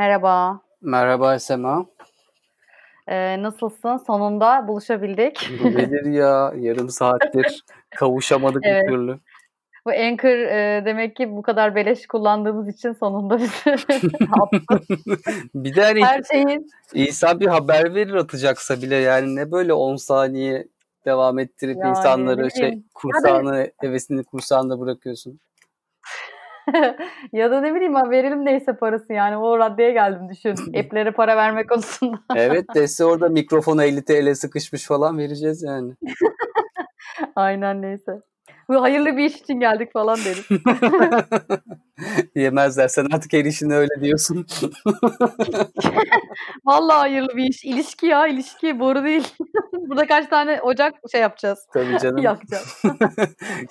Merhaba. Merhaba Sema. Ee, nasılsın? Sonunda buluşabildik. Bu nedir ya? Yarım saattir kavuşamadık Evet. bir türlü. Bu Anchor e, demek ki bu kadar beleş kullandığımız için sonunda bizi bir de hani Her şeyin insan bir haber verir atacaksa bile yani ne böyle 10 saniye devam ettirip Yani insanları şey kursağını hevesini kursağında bırakıyorsun. ya da ne bileyim ben verelim neyse parası yani o raddeye geldim düşün. App'lere para verme konusunda. Evet dese orada mikrofona 50 TL sıkışmış falan vereceğiz yani. Aynen neyse. Bu hayırlı bir iş için geldik falan deriz. Yemezler sen artık her işine öyle diyorsun. Vallahi hayırlı bir iş. İlişki ya ilişki boru değil. Burada kaç tane ocak şey yapacağız. Tabii canım. Yakacağız.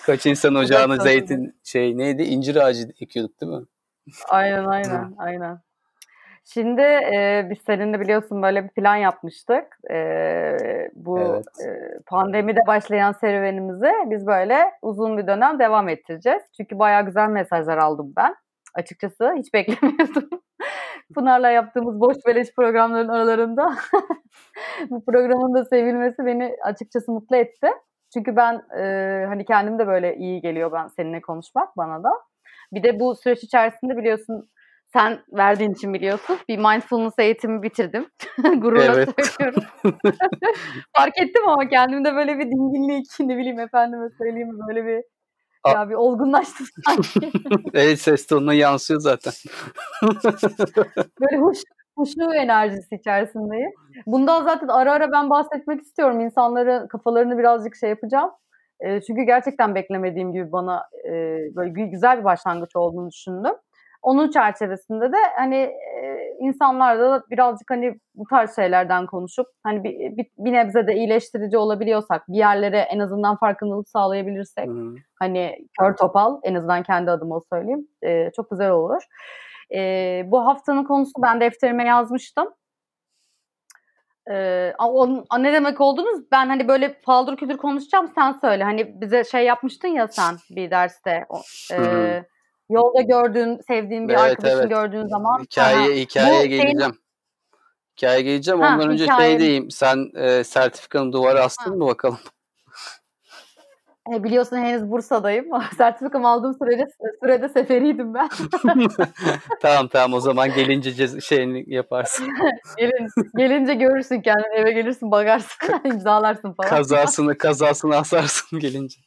Kaç insan ocağına Ocak zeytin şey neydi incir ağacı ekiyorduk değil mi? Aynen aynen aynen. Şimdi e, biz seninle biliyorsun böyle bir plan yapmıştık. E, bu Evet. e, pandemide başlayan serüvenimizi biz böyle uzun bir dönem devam ettireceğiz. Çünkü bayağı güzel mesajlar aldım ben. Açıkçası hiç beklemiyordum. Pınar'la yaptığımız boş beleş programların aralarında bu programın da sevilmesi beni açıkçası mutlu etti. Çünkü ben e, hani kendim de böyle iyi geliyor ben seninle konuşmak bana da. Bir de bu süreç içerisinde sen verdiğin için biliyorsun bir mindfulness eğitimi bitirdim. Gururla Evet. söylüyorum. Fark ettim ama kendimde böyle bir dinginlik ne bileyim efendime söyleyeyim böyle bir A- ya bir olgunlaştım sanki. Evet ses tonuna yansıyor zaten. böyle huş, huşu enerjisi içerisindeyim. Bundan zaten ara ara ben bahsetmek istiyorum. İnsanları kafalarını birazcık şey yapacağım. E, çünkü gerçekten beklemediğim gibi bana e, böyle gü- güzel bir başlangıç olduğunu düşündüm. Onun çerçevesinde de hani e, insanlarla da birazcık hani bu tarz şeylerden konuşup hani bir, bir, bir nebze de iyileştirici olabiliyorsak bir yerlere en azından farkındalık sağlayabilirsek Hı. hani kör topal en azından kendi adıma söyleyeyim e, çok güzel olur. E, bu haftanın konusu ben defterime yazmıştım. E, a, ne demek olduğunu ben hani böyle paldır küldür konuşacağım sen söyle. Hani bize şey yapmıştın ya sen bir derste. o- e. yolda gördüğün, sevdiğin bir Evet, arkadaşını evet. gördüğün zaman. Hikaye, hikayeye bu senin- geleceğim. Hikayeye geleceğim. Ha, Ondan önce hikaye- şey diyeyim. Sen e, sertifikanı duvara astın Ha. mı bakalım? E, biliyorsun henüz Bursa'dayım. Sertifikamı aldığım sürede, sürede seferiydim ben. tamam tamam o zaman gelince şeyini yaparsın. Gelin, gelince görürsün kendini eve gelirsin bagarsın imzalarsın falan. Kazasını kazasını asarsın gelince.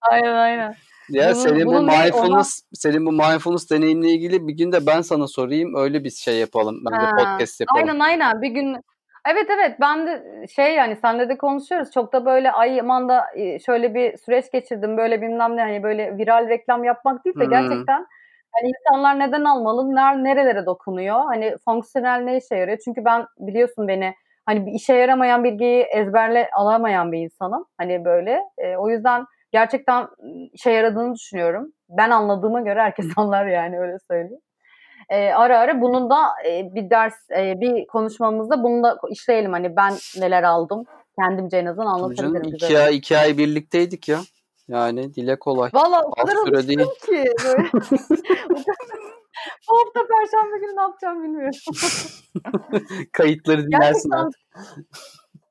Aynen aynen. Ya Bunun- senin bu mindfulness senin bu mindfulness deneyimle ilgili bir gün de ben sana sorayım. Öyle bir şey yapalım. Bence Ha, podcast yapalım. Aynen aynen bir gün Evet evet ben de şey yani senle de konuşuyoruz. Çok da böyle ay aman da e, şöyle bir süreç geçirdim böyle bilmem ne hani böyle viral reklam yapmak değil de Hı. gerçekten hani insanlar neden almalı, ner, nerelere dokunuyor? Hani fonksiyonel ne işe yarıyor? Çünkü ben biliyorsun beni hani bir işe yaramayan bilgiyi ezberle alamayan bir insanım. Hani böyle e, o yüzden gerçekten işe yaradığını düşünüyorum. Ben anladığıma göre herkes anlar yani öyle söyleyeyim. E, ara ara bunun da e, bir ders, e, bir konuşmamızda bunu da işleyelim. Hani ben neler aldım, kendimce en azından Tabii canım, anlatabilirim. iki ay, iki ay birlikteydik ya. Yani dile kolay. Valla o kadar alıştım değil. ki. Böyle. Bu hafta Perşembe günü ne yapacağım bilmiyorum. Kayıtları dinlersin Gerçekten artık.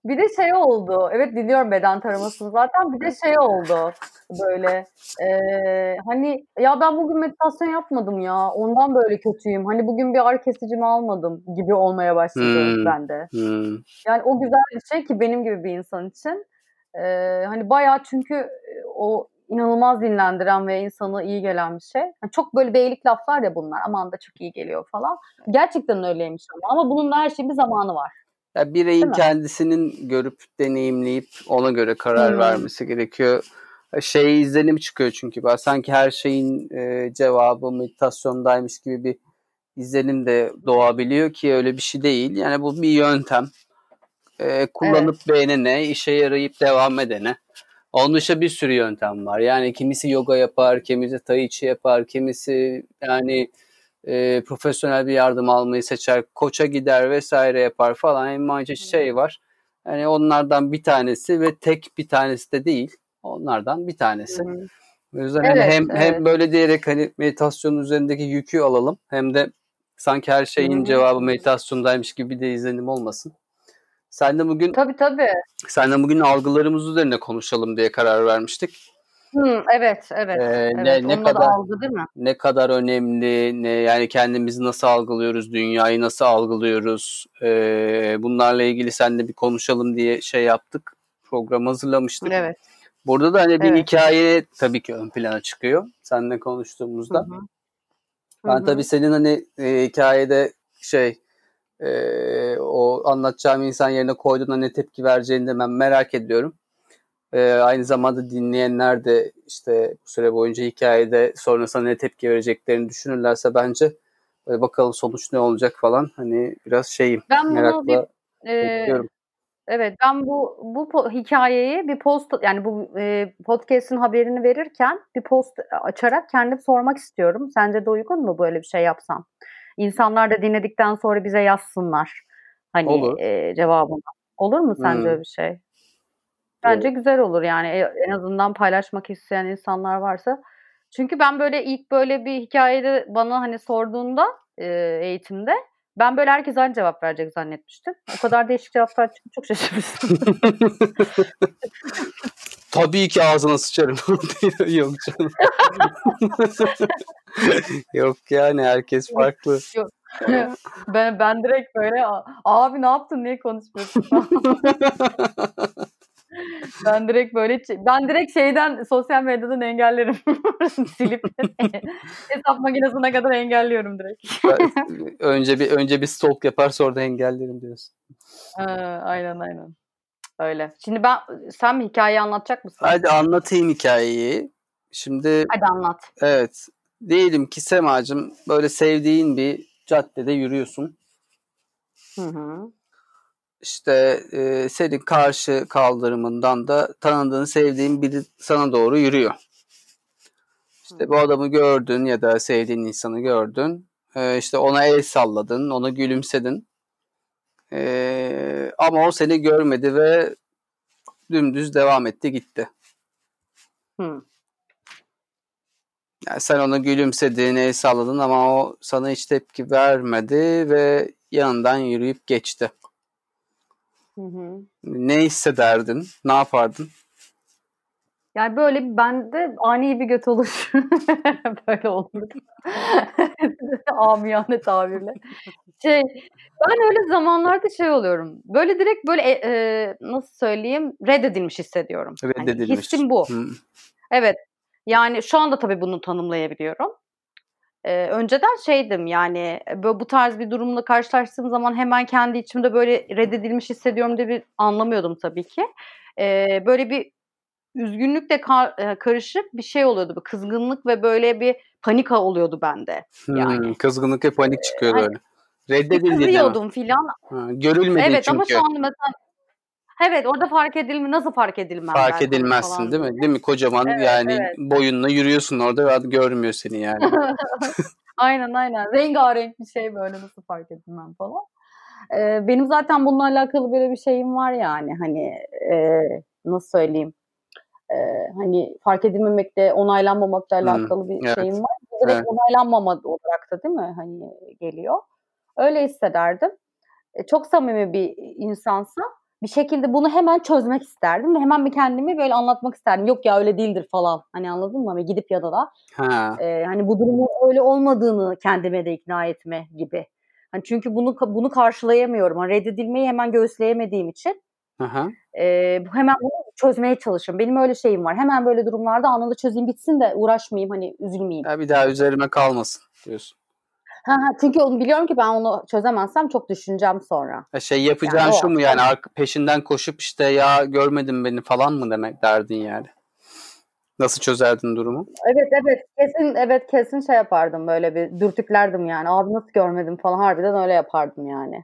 Bir de şey oldu. Evet dinliyorum beden taramasını zaten. Bir de şey oldu böyle. e, hani ya ben bugün meditasyon yapmadım ya. Ondan böyle kötüyüm. Hani bugün bir ağrı kesicimi almadım gibi olmaya başladı Hmm. bende. Hmm. Yani o güzel bir şey ki benim gibi bir insan için. Ee, hani bayağı çünkü e, o inanılmaz dinlendiren ve insanı iyi gelen bir şey. Hani çok böyle beylik laflar ya bunlar. Aman da çok iyi geliyor falan. Gerçekten öyleymiş ama. Ama bunun da her şeyin bir zamanı var. Ya bireyin Değil mi? kendisinin görüp deneyimleyip ona göre karar Hmm. vermesi gerekiyor. Şey izlenim çıkıyor çünkü ben sanki her şeyin e, cevabı meditasyondaymış gibi bir izlenim de doğabiliyor ki öyle bir şey değil. Yani bu bir yöntem. E, kullanıp beğenene, işe yarayıp devam edene. Onun dışında bir sürü yöntem var. Yani kimisi yoga yapar, kimisi tai chi yapar, kimisi yani e, profesyonel bir yardım almayı seçer, koça gider vesaire yapar falan. Envaice şey var. Yani onlardan bir tanesi ve tek bir tanesi de değil. Onlardan bir tanesi. Hı. O yüzden hani Evet, hem evet. hem böyle diyerek hani meditasyonun üzerindeki yükü alalım hem de Sanki her şeyin Hı. cevabı meditasyondaymış gibi de izlenim olmasın. Sen de bugün Tabii tabii. sen de bugün algılarımız üzerine konuşalım diye karar vermiştik. Hı, evet, evet. Ee, evet. ne ne kadar algı değil mi? ne kadar önemli, ne yani kendimizi nasıl algılıyoruz, dünyayı nasıl algılıyoruz, ee, bunlarla ilgili seninle bir konuşalım diye şey yaptık, program hazırlamıştık. Evet. Burada da hani bir Evet. hikaye tabii ki ön plana çıkıyor seninle Hı konuştuğumuzda. hı. Hı Ben hı. tabii senin hani e, hikayede şey e, o anlatacağım insan yerine koyduğunda ne tepki vereceğini de ben merak ediyorum. E, aynı zamanda dinleyenler de işte bu süre boyunca hikayede sonrasında ne tepki vereceklerini düşünürlerse bence e, bakalım sonuç ne olacak falan hani biraz şeyim Ben bir merakla e, bekliyorum. evet ben bu bu hikayeyi bir post yani bu e, podcast'in haberini verirken bir post açarak kendim sormak istiyorum. Sence de uygun mu böyle bir şey yapsam? İnsanlar da dinledikten sonra bize yazsınlar. Hani Olur. e, cevabını. Olur mu sence Hmm. öyle bir şey? Bence güzel olur yani E- en azından paylaşmak isteyen insanlar varsa. Çünkü ben böyle ilk böyle bir hikayede bana hani sorduğunda e, eğitimde ben böyle herkes aynı cevap verecek zannetmiştim. O kadar değişik cevaplar çıktı çok şaşırmıştım. Tabii ki ağzına sıçarım. Yok canım. Yok yani herkes farklı. Yok. ben ben direkt böyle "A- abi ne yaptın niye konuşmuyorsun? Ben direkt böyle ben direkt şeyden sosyal medyadan engellerim. Silip hesap makinesine kadar engelliyorum direkt. önce bir önce bir stalk yapar sonra da engellerim diyorsun. Aynen aynen. Öyle. Şimdi ben sen mi hikayeyi anlatacak mısın? Hadi anlatayım hikayeyi. Şimdi Hadi anlat. evet diyelim ki Semacığım böyle sevdiğin bir caddede yürüyorsun. Hı hı. İşte e, senin karşı kaldırımından da tanıdığın, sevdiğin biri sana doğru yürüyor. İşte bu adamı gördün ya da sevdiğin insanı gördün. E, işte ona el salladın, ona gülümsedin. E, ama o seni görmedi ve dümdüz devam etti gitti. Hı. Yani sen ona gülümsedin, el salladın ama o sana hiç tepki vermedi ve yanından yürüyüp geçti. Hı hı. Ne hissederdin? Ne yapardın? Yani böyle bende ani bir göt olur. böyle olur. Amiyane tabirle. Şey, ben öyle zamanlarda şey oluyorum. Böyle direkt böyle e, e, nasıl söyleyeyim reddedilmiş hissediyorum. Hani Reddedilmiş. hissim bu. Hı. Evet. Yani şu anda tabii bunu tanımlayabiliyorum. Ee, önceden şeydim yani böyle bu tarz bir durumla karşılaştığım zaman hemen kendi içimde böyle reddedilmiş hissediyorum diye bir anlamıyordum tabii ki. Ee, böyle bir üzgünlükle kar- e, karışık bir şey oluyordu. Bir kızgınlık ve böyle bir panika oluyordu bende. Yani. Hmm, kızgınlık ve panik çıkıyordu hani- öyle. Mi? kızıyordum filan. Ha, görülmedi Evet çünkü. ama şu anda mesela evet orada fark edilme nasıl fark edilmem Fark ben edilmezsin falan değil mi? Değil mi? Kocaman Evet, yani evet. boyunla yürüyorsun orada ve adam görmüyor seni yani. Aynen aynen. Rengarenk bir şey böyle nasıl fark edilmem falan. Ee, benim zaten bununla alakalı böyle bir şeyim var yani hani e, nasıl söyleyeyim E, hani fark edilmemekle onaylanmamakla Hmm, alakalı bir evet, şeyim var. Direkt evet. onaylanmama olarak da değil mi hani geliyor. Öyle hissederdim. E, çok samimi bir insansa bir şekilde bunu hemen çözmek isterdim ve hemen bir kendimi böyle anlatmak isterdim. Yok ya öyle değildir falan. Hani anladın mı? Hani gidip ya da da Ha. Eee, hani bu durumun öyle olmadığını kendime de ikna etme gibi. Hani çünkü bunu bunu karşılayamıyorum. Hani reddedilmeyi hemen göğüsleyemediğim için Aha. bu hemen bunu çözmeye çalışıyorum. Benim öyle şeyim var. Hemen böyle durumlarda anında çözeyim bitsin de uğraşmayayım hani üzülmeyeyim. Ya bir daha üzerime kalmasın diyorsun. Ha, ha, çünkü onu biliyorum ki ben onu çözemezsem çok düşüneceğim sonra. Ya şey yapacağın Yani o şu mu yani peşinden koşup işte ya görmedin beni falan mı demek derdin yani? Nasıl çözerdin durumu? Evet evet kesin evet kesin şey yapardım böyle bir dürtüklerdim yani. Abi nasıl görmedim falan harbiden öyle yapardım yani.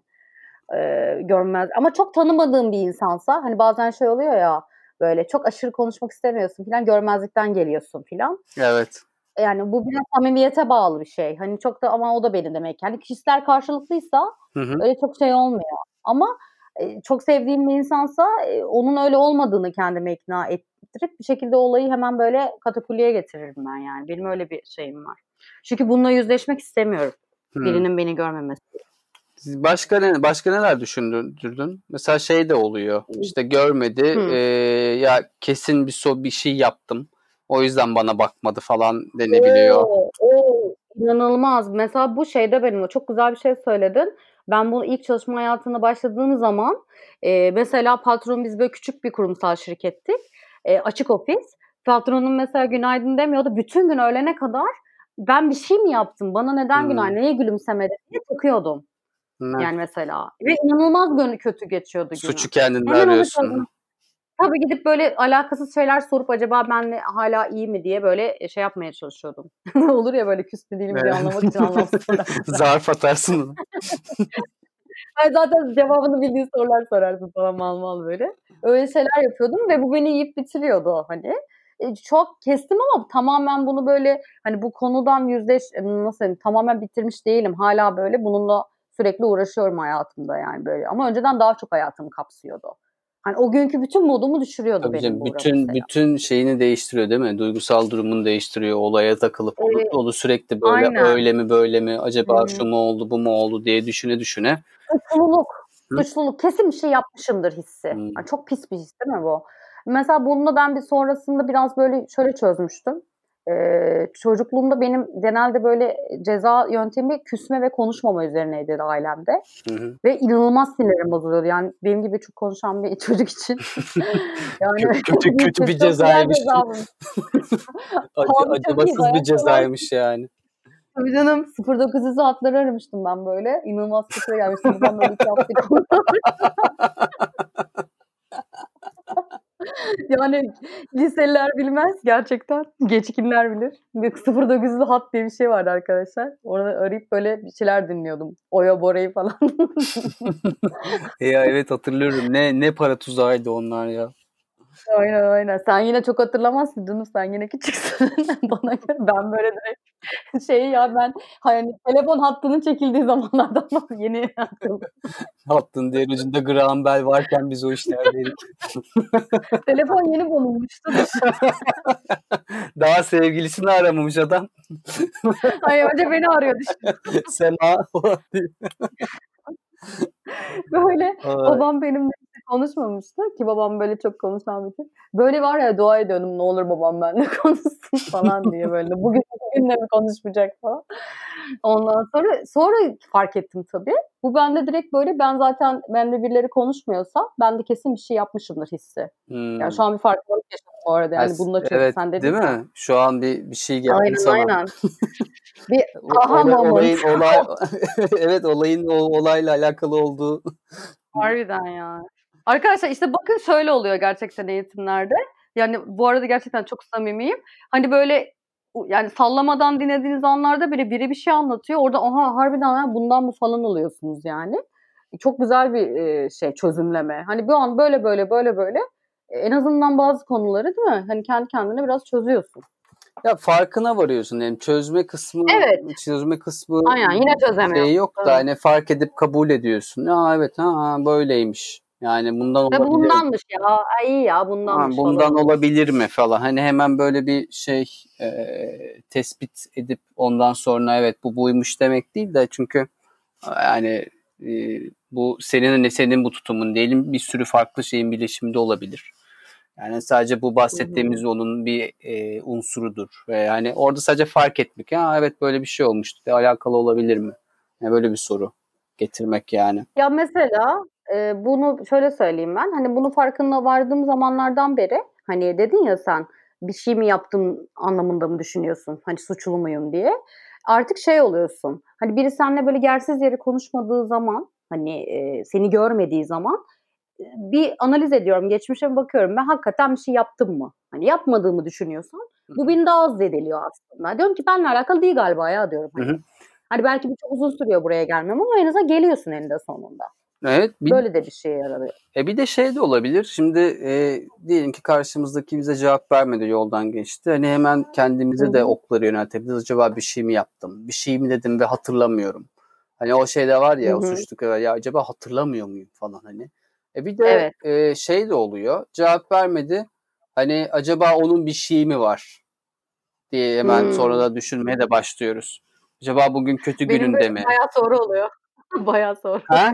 Ee, görmez ama çok tanımadığım bir insansa hani bazen şey oluyor ya böyle çok aşırı konuşmak istemiyorsun falan görmezlikten geliyorsun falan. Evet. Yani bu biraz samimiyete bağlı bir şey. Hani çok da ama o da benim demek. Yani hisler karşılıklıysa Hı hı. öyle çok şey olmuyor. Ama e, çok sevdiğim bir insansa e, onun öyle olmadığını kendime ikna ettirip bir şekilde olayı hemen böyle katakulliye getiririm ben yani. Benim öyle bir şeyim var. Çünkü bununla yüzleşmek istemiyorum. Hmm. Birinin beni görmemesi. Başka ne başka neler düşündürdün? Mesela şey de oluyor. İşte görmedi. Hı. e, ya kesin bir so bir şey yaptım. O yüzden bana bakmadı falan denebiliyor. Oo, oo, inanılmaz. Mesela bu şeyde benim çok güzel bir şey söyledin. Ben bunu ilk çalışma hayatına başladığım zaman e, mesela patron biz böyle küçük bir kurumsal şirkettik. E, açık ofis. Patronum mesela günaydın demiyordu. Bütün gün öğlene kadar ben bir şey mi yaptım? Bana neden Hmm. günaydın? Neye gülümsemedi diye takıyordum. Ne? Yani mesela. Ve inanılmaz gönlü kötü geçiyordu günü. Suçu kendinde Hemen arıyorsun. Tabii gidip böyle alakasız şeyler sorup acaba benle hala iyi mi diye böyle şey yapmaya çalışıyordum. Olur ya böyle küs mü değil mi diye anlamak için anlamsız. Zarf atarsın. Zaten cevabını bildiğin sorular sorarsın falan mal mal böyle. Öyle şeyler yapıyordum ve bu beni yiyip bitiriyordu hani. E, Çok kestim ama tamamen bunu böyle hani bu konudan yüzleş e, nasıl diyeyim tamamen bitirmiş değilim. Hala böyle bununla sürekli uğraşıyorum hayatımda yani böyle. Ama önceden daha çok hayatımı kapsıyordu. Hani o günkü bütün modumu düşürüyordu Tabii benim canım, bütün mesela. bütün şeyini değiştiriyor değil mi? Duygusal durumunu değiştiriyor. Olaya takılıp Evet. sürekli böyle Aynen. öyle mi böyle mi acaba hı. şu mu oldu bu mu oldu diye düşüne düşüne. Suçluluk. Hı? Suçluluk. Kesin bir şey yapmışımdır hissi. Hmm. Yani çok pis bir his değil mi bu? Mesela bunu bir sonrasında biraz böyle şöyle çözmüştüm. Ee, çocukluğumda benim genelde böyle ceza yöntemi küsme ve konuşmama üzerineydi ailemde. Hı hı. Ve inanılmaz sinirim bozuluyordu. Yani benim gibi çok konuşan bir çocuk için. yani Kötü- kötü- kötü bir cezaymış. Acı, acımasız bir cezaymış yani. Tabii canım 0900 hatları aramıştım ben böyle. İnanılmaz kötüye gelmiştim. Babam böyle iki hafta Yani liseliler bilmez gerçekten. Geçkinler bilir. Bir 0900'lü hat diye bir şey vardı arkadaşlar. Orada arayıp böyle bir şeyler dinliyordum. Oya Bora'yı falan. Ya evet hatırlıyorum. Ne ne para tuzağıydı onlar ya. Aynen aynen. Sen yine çok hatırlamazsın canım. Sen yine küçüksün. Bana göre ben böyle direkt şey ya ben hani telefon hattının çekildiği zamanlardan yeni hatırladım. Hattın diğer ucunda Graham Bell varken biz o işlerdeydik. Telefon yeni bulunmuştu. Daha sevgilisini aramamış adam. Ay önce beni arıyordu. Sema. Böyle Ay. babam benimle konuşmamıştı ki babam böyle çok konuşan bir tip. Böyle var ya dua ediyordum ne olur babam benimle konuşsun falan diye böyle. Bugün bugünle mi konuşmayacak falan. Ondan sonra sonra fark ettim tabii. Bu bende direkt böyle ben zaten benimle birileri konuşmuyorsa ben de kesin bir şey yapmışımdır hissi. Hmm. Yani şu an bir farkındalık yaşadım bu arada. Yani Ya, bununla çok evet, sen dedin değil mi? Şu an bir bir şey geldi Aynen sana. aynen. Bir aha moment. olayın olay evet olayın o olayla alakalı olduğu Harbiden ya. Arkadaşlar işte bakın şöyle oluyor gerçekten eğitimlerde. Yani bu arada gerçekten çok samimiyim. Hani böyle yani sallamadan dinlediğiniz anlarda bile biri bir şey anlatıyor. Orada aha harbiden ha, bundan mı falan oluyorsunuz yani. Çok güzel bir e, şey çözümleme. Hani bir an böyle böyle böyle böyle e, en azından bazı konuları değil mi? Hani kendi kendine biraz çözüyorsun. ya farkına varıyorsun yani çözme kısmı Evet. çözme kısmı Aynen yine çözemiyorsun. şey yok da Evet. hani fark edip kabul ediyorsun. Ya evet ha, ha böyleymiş. Yani bundan Ve olabilir. bundanmış ya. Ay iyi ya Ha, bundanmış. bundan falan. olabilir mi falan. Hani hemen böyle bir şey e, tespit edip ondan sonra evet bu buymuş demek değil de çünkü yani e, bu senin ne senin bu tutumun diyelim bir sürü farklı şeyin birleşiminde olabilir. Yani sadece bu bahsettiğimiz onun bir e, unsurudur ve yani orada sadece fark etmek. Ya evet böyle bir şey olmuştu. De, alakalı olabilir mi? Yani böyle bir soru getirmek yani. Ya mesela e, bunu şöyle söyleyeyim ben. Hani bunu farkına vardığım zamanlardan beri hani dedin ya sen bir şey mi yaptım anlamında mı düşünüyorsun? Hani suçlu muyum diye. Artık şey oluyorsun. Hani biri seninle böyle yersiz yere konuşmadığı zaman hani e, seni görmediği zaman bir analiz ediyorum. Geçmişe bakıyorum. Ben hakikaten bir şey yaptım mı? Hani yapmadığımı düşünüyorsan bu beni daha az zedeliyor aslında. Diyorum ki benimle alakalı değil galiba ya diyorum. Hani, Hı hı. hani belki bir çok uzun sürüyor buraya gelmem ama en azından geliyorsun eninde sonunda. Evet. Bir, Böyle de bir şeye yarıyor. E bir de şey de olabilir. Şimdi e, diyelim ki karşımızdaki bize cevap vermedi yoldan geçti. Hani hemen kendimize de okları yöneltebiliriz. Acaba bir şey mi yaptım? Bir şey mi dedim ve hatırlamıyorum. Hani o şey de var ya Hı o var. Ya acaba hatırlamıyor muyum falan hani. E bir de Evet. e, şey de oluyor. Cevap vermedi. Hani acaba onun bir şeyi mi var diye hemen Hmm. sonra da düşünmeye de başlıyoruz. Acaba bugün kötü Benim gününde de mi? bayağı sonra oluyor. bayağı sonra. Ha?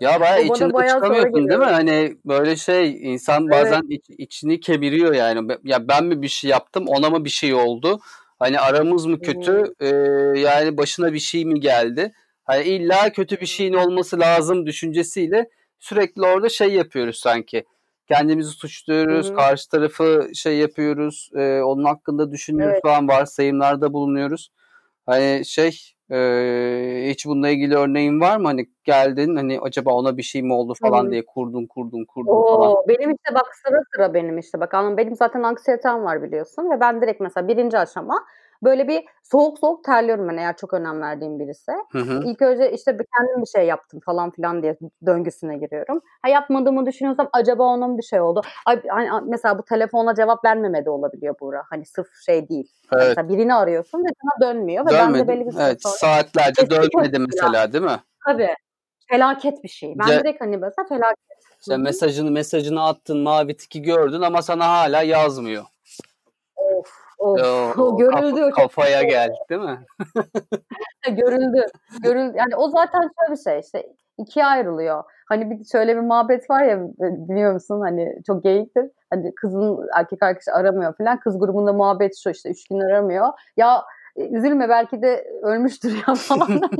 Ya bayağı O bana içinden bayağı çıkamıyorsun değil mi? Hani böyle şey insan Evet. bazen iç- içini kemiriyor yani. Ya ben mi bir şey yaptım, ona mı bir şey oldu? Hani aramız mı kötü? Ee, yani başına bir şey mi geldi? Hani illa kötü bir şeyin olması lazım düşüncesiyle sürekli orada şey yapıyoruz sanki. Kendimizi suçluyoruz, hı. karşı tarafı şey yapıyoruz, e, onun hakkında düşünüyoruz Evet. falan, varsayımlarda bulunuyoruz. Hani şey e, hiç bununla ilgili örneğin var mı? Hani geldin hani acaba ona bir şey mi oldu falan hı. diye kurdun kurdun kurdun falan. Oo, benim işte bak sıra sıra benim işte bak anladın mı? benim zaten anksiyetem var biliyorsun ve ben direkt mesela birinci aşama böyle bir soğuk soğuk terliyorum ben eğer çok önem verdiğim birisi. Hı hı. İlk önce işte bir kendim bir şey yaptım falan filan diye döngüsüne giriyorum. Ha yapmadığımı düşünüyorsam acaba onun bir şey oldu. Ay, hani mesela bu telefona cevap vermeme de olabiliyor Buğra. Hani sırf şey değil. Hani Evet. Mesela birini arıyorsun ve sana dönmüyor ve ben de Dönmedi. belli bir süre Evet, sonra saatlerce dönmedi mesela. değil mi? Tabii. Felaket bir şey. Ben Ce- direkt hani mesela felaket. Sen mesajını mesajını attın, mavi tiki gördün ama sana hala yazmıyor. Of. O, O o görüldü. Çok kafaya gel, değil mi? görüldü. Görüldü. Yani o zaten şöyle bir şey işte ikiye ayrılıyor. Hani bir şöyle bir muhabbet var ya biliyor musun hani çok geyiktir. Hani kızın erkek arkadaşı aramıyor falan. Kız grubunda muhabbet şu işte üç gün aramıyor. Ya e, üzülme belki de ölmüştür ya falan.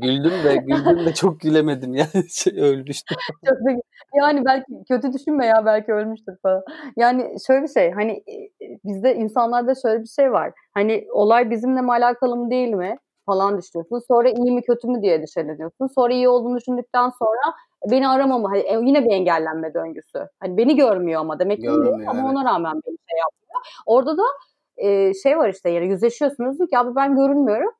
Güldüm de güldüm de çok gülemedim yani şey ölmüştü. Çok da- yani belki kötü düşünme ya belki ölmüştür falan. Yani şöyle bir şey hani e, e, bizde insanlarda şöyle bir şey var. Hani olay bizimle mi alakalı mı değil mi falan düşünüyorsun. Sonra iyi mi kötü mü diye düşünüyorsun. Sonra iyi olduğunu düşündükten sonra beni aramama hani e, yine bir engellenme döngüsü. Hani beni görmüyor ama demek ki ama evet. ona rağmen beni şey yapmıyor. Orada da e, şey var işte yani yüzleşiyorsunuz ki abi ben görünmüyorum.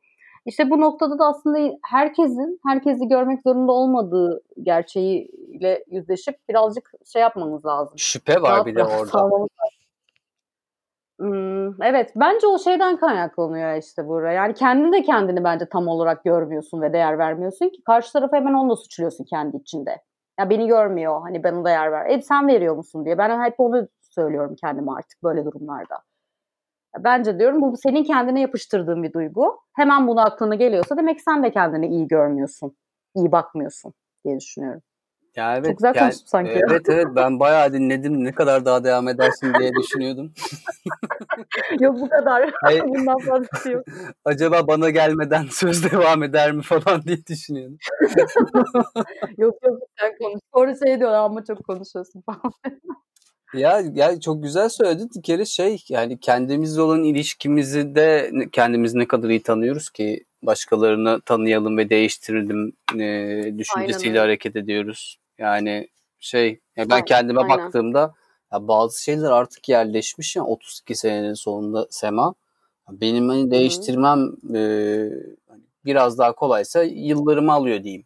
İşte bu noktada da aslında herkesin herkesi görmek zorunda olmadığı gerçeğiyle yüzleşip birazcık şey yapmamız lazım. Şüphe var Rahat bir de orada. Hmm, evet bence o şeyden kaynaklanıyor işte Buğra. Yani kendin de kendini bence tam olarak görmüyorsun ve değer vermiyorsun ki karşı tarafı hemen onunla suçluyorsun kendi içinde. Ya beni görmüyor hani bana değer ver. Hep sen veriyor musun diye. Ben hep onu söylüyorum kendime artık böyle durumlarda. Bence diyorum bu senin kendine yapıştırdığın bir duygu. Hemen bunu aklına geliyorsa demek sen de kendini iyi görmüyorsun. iyi bakmıyorsun diye düşünüyorum. Ya evet, Çok güzel yani, konuştum sanki. evet evet ben bayağı dinledim. Ne kadar daha devam edersin diye düşünüyordum. yok bu kadar. Hayır. Bundan fazlası yok. Acaba bana gelmeden söz devam eder mi falan diye düşünüyordum. yok yok sen konuş. Sonra şey diyorlar ama çok konuşuyorsun falan. Ya, ya çok güzel söyledin. Bir kere şey yani kendimizle olan ilişkimizi de kendimizi ne kadar iyi tanıyoruz ki başkalarını tanıyalım ve değiştirelim e, düşüncesiyle öyle. hareket ediyoruz. Yani şey ya ben Aynen, kendime aynen. baktığımda ya bazı şeyler artık yerleşmiş ya 32 senenin sonunda Sema. Benim hani değiştirmem e, biraz daha kolaysa yıllarımı alıyor diyeyim.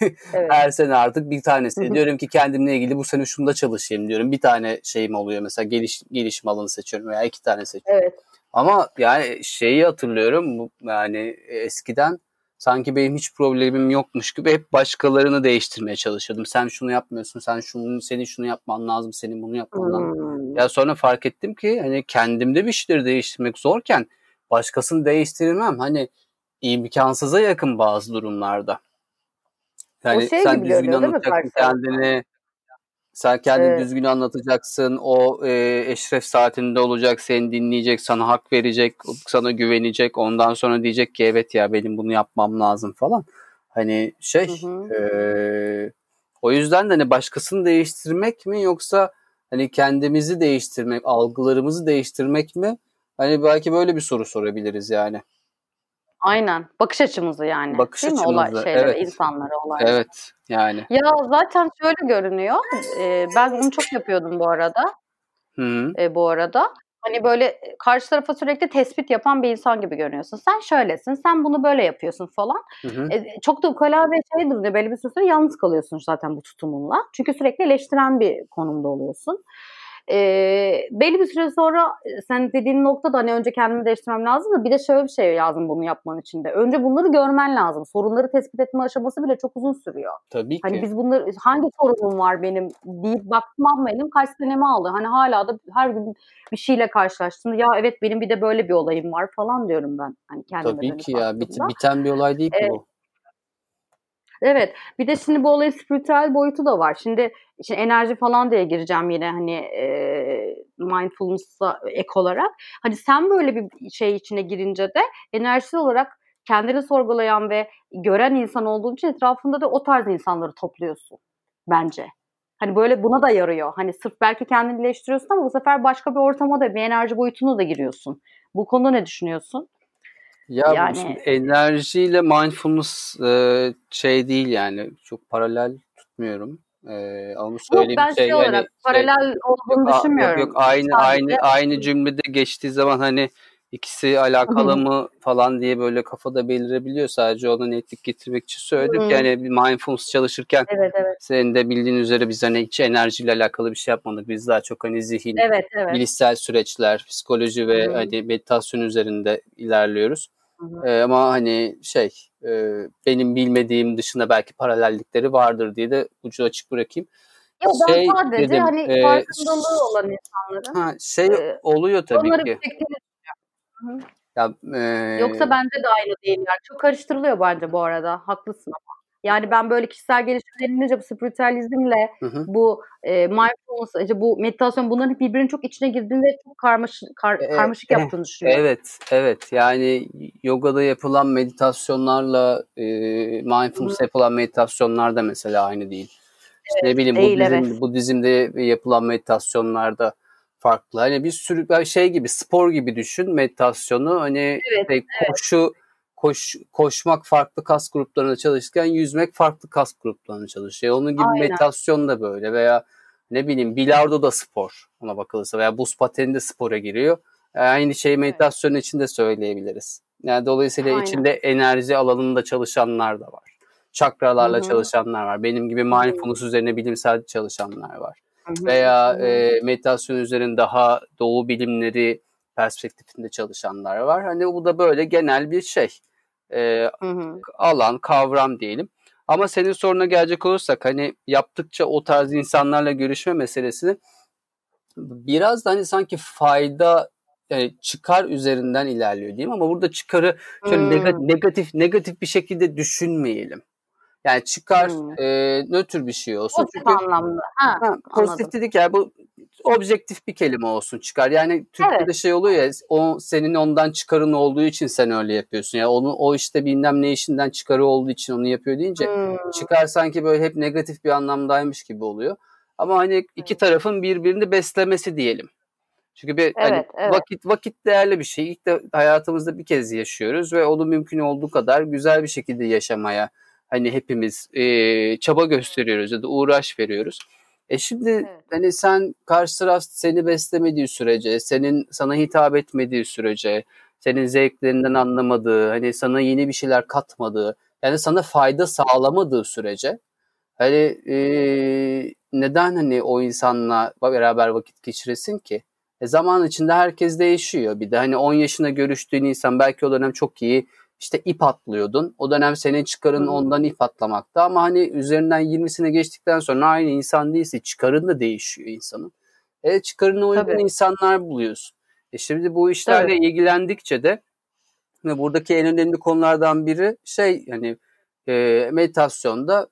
Evet. Her sene artık bir tanesi. Diyorum ki kendimle ilgili bu sene şunda çalışayım diyorum. Bir tane şeyim oluyor mesela geliş, gelişim alanı seçiyorum veya iki tane seçiyorum. Evet. Ama yani şeyi hatırlıyorum yani eskiden sanki benim hiç problemim yokmuş gibi hep başkalarını değiştirmeye çalışıyordum. Sen şunu yapmıyorsun, sen şunu, senin şunu yapman lazım, senin bunu yapman lazım. Hmm. Ya sonra fark ettim ki hani kendimde bir şeyleri değiştirmek zorken başkasını değiştirmem. Hani imkansıza yakın bazı durumlarda. Yani şey sen gibi düzgün anlatacaksın kendini. Sen kendini Evet. düzgün anlatacaksın. O e, eşref saatinde olacak, seni dinleyecek, sana hak verecek, sana güvenecek. Ondan sonra diyecek ki evet ya benim bunu yapmam lazım falan. Hani şey Hı hı. e, o yüzden de hani başkasını değiştirmek mi yoksa hani kendimizi değiştirmek, algılarımızı değiştirmek mi? Hani belki böyle bir soru sorabiliriz yani. Aynen. Bakış açımızı yani. Bakış Değil mi? Olay açımızı, şeylere, evet. insanlara, olaylara. Evet yani. Ya zaten şöyle görünüyor. Ee, ben onu çok yapıyordum bu arada. Hı hı. e, bu arada. Hani böyle e, karşı tarafa sürekli tespit yapan bir insan gibi görünüyorsun. Sen şöylesin, sen bunu böyle yapıyorsun falan. Hı hı. E, çok da ukala ve şey duruyor. Belli bir süre yalnız kalıyorsun zaten bu tutumunla. Çünkü sürekli eleştiren bir konumda oluyorsun. Eee, belli bir süre sonra sen dediğin noktada hani önce kendimi değiştirmem lazım da bir de şöyle bir şey lazım bunu yapman için de. Önce bunları görmen lazım. Sorunları tespit etme aşaması bile çok uzun sürüyor. Tabii Hani ki. biz bunları hangi sorunum var benim deyip bakmam benim kaç senemi aldı. Hani hala da her gün bir şeyle karşılaştığımda ya evet benim bir de böyle bir olayım var falan diyorum ben. Hani kendime Tabii ki ya bit, biten bir olay değil ki Evet. bu. Evet. Bir de şimdi bu olayın spiritüel boyutu da var. Şimdi, şimdi enerji falan diye gireceğim yine hani e, mindfulness'a ek olarak. Hani sen böyle bir şey içine girince de enerjisel olarak kendini sorgulayan ve gören insan olduğun için etrafında da o tarz insanları topluyorsun bence. Hani böyle buna da yarıyor. Hani sırf belki kendini iyileştiriyorsun ama bu sefer başka bir ortama da bir enerji boyutuna da giriyorsun. Bu konuda ne düşünüyorsun? Ya Yani enerjiyle mindfulness e, şey değil yani çok paralel tutmuyorum. E, ama yok söylediğim ben şey şey yani olarak şey paralel yok olduğunu yok düşünmüyorum. yok aynı aynı Sadece aynı cümlede geçtiği zaman hani ikisi alakalı mı falan diye böyle kafada belirebiliyor. Sadece ona netlik getirmek için söyledim hani bir mindfulness çalışırken Evet evet. senin de bildiğin üzere biz hani hiç enerjiyle alakalı bir şey yapmadık. Biz daha çok hani zihin, Evet evet. bilişsel süreçler, psikoloji ve hani meditasyon üzerinde ilerliyoruz. Ee, ama hani şey e, benim bilmediğim dışında belki paralellikleri vardır diye de ucu açık bırakayım. Yok ben Şey sadece dedim hani e, farkındalığı olan insanların ha, şey e, oluyor tabii onları ki. hı. Ya Yoksa e, bence de aynı değiller. Çok karıştırılıyor bence bu arada. Haklısın ama. Yani ben böyle kişisel gelişim denilince bu spiritüalizmle hı hı. bu e, mindfulness, bu meditasyon bunların birbirinin çok içine girdiğini ve çok karmaşık, kar, E, karmaşık e, yaptığını düşünüyorum. evet evet yani yogada yapılan meditasyonlarla e, Hı hı. mindfulness yapılan meditasyonlar da mesela aynı değil. İşte ne bileyim Değil evet. Budizm, Budizm'de yapılan meditasyonlarda farklı. Hani bir sürü şey gibi spor gibi düşün meditasyonu. Hani Evet, şey, koşu koş koşmak farklı kas gruplarında çalışırken yüzmek farklı kas gruplarında çalışıyor. Onun gibi Aynen. meditasyon da böyle veya ne bileyim bilardo da spor ona bakılırsa veya buz pateni de spora giriyor. E, Aynı şeyi Evet. meditasyon için de söyleyebiliriz. Yani dolayısıyla Aynen. içinde enerji alanında çalışanlar da var çakralarla hı. çalışanlar var. Benim gibi mindfulness üzerine bilimsel çalışanlar var. Hı hı. Veya Hı hı. e, meditasyon üzerine daha doğu bilimleri perspektifinde çalışanlar var. Hani bu da böyle genel bir şey. E, Hı hı. alan, kavram diyelim. Ama senin soruna gelecek olursak hani yaptıkça o tarz insanlarla görüşme meselesini biraz da hani sanki fayda yani çıkar üzerinden ilerliyor diyeyim ama burada çıkarı şöyle Hmm. negatif negatif bir şekilde düşünmeyelim. Yani çıkar Hmm. e, nötr bir şey olsun. Pozitif Çünkü anlamda. Ha, ha, pozitif anladım. dedik ya bu objektif bir kelime olsun çıkar. Yani Türkçe'de Evet. şey oluyor ya o senin ondan çıkarın olduğu için sen öyle yapıyorsun. Ya onu o işte bilmem ne işinden çıkarı olduğu için onu yapıyor deyince Hmm. çıkar sanki böyle hep negatif bir anlamdaymış gibi oluyor. Ama hani iki Evet. tarafın birbirini beslemesi diyelim. Çünkü bir hani Evet, evet. vakit vakit değerli bir şey. İlk de hayatımızda bir kez yaşıyoruz ve onu mümkün olduğu kadar güzel bir şekilde yaşamaya hani hepimiz e, çaba gösteriyoruz ya da uğraş veriyoruz. E şimdi Evet. hani sen karşı taraf seni beslemediği sürece, senin sana hitap etmediği sürece, senin zevklerinden anlamadığı, hani sana yeni bir şeyler katmadığı, yani sana fayda sağlamadığı sürece hani e, neden hani o insanla beraber vakit geçiresin ki? E zaman içinde herkes değişiyor. Bir de hani 10 yaşına görüştüğün insan belki o dönem çok iyi işte ip atlıyordun. O dönem senin çıkarın ondan ip atlamakta ama hani üzerinden 20'sine geçtikten sonra aynı insan değilse çıkarın da değişiyor insanın. E çıkarına uygun Tabii. insanlar buluyorsun. E şimdi bu işlerle Tabii. ilgilendikçe de ve buradaki en önemli konulardan biri şey hani e, meditasyonda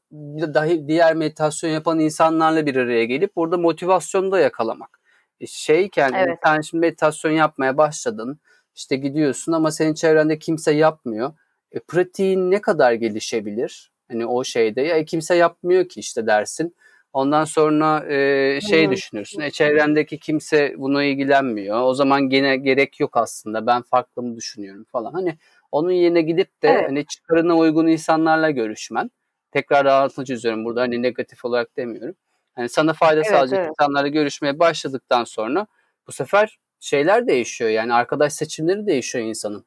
dahi diğer meditasyon yapan insanlarla bir araya gelip burada motivasyonu da yakalamak. E, şeyken Evet. sen şimdi meditasyon yapmaya başladın işte gidiyorsun ama senin çevrende kimse yapmıyor. E, pratiğin ne kadar gelişebilir? Hani o şeyde ya kimse yapmıyor ki işte dersin. Ondan sonra e, şey Hı. düşünürsün. E, çevrendeki kimse buna ilgilenmiyor. O zaman gene gerek yok aslında. Ben farklı mı düşünüyorum falan. Hani onun yerine gidip de Evet. hani çıkarına uygun insanlarla görüşmen. Tekrar altını çiziyorum burada hani negatif olarak demiyorum. Hani sana fayda Evet, sağlayacak evet. insanlarla görüşmeye başladıktan sonra bu sefer şeyler değişiyor. Yani arkadaş seçimleri değişiyor insanın.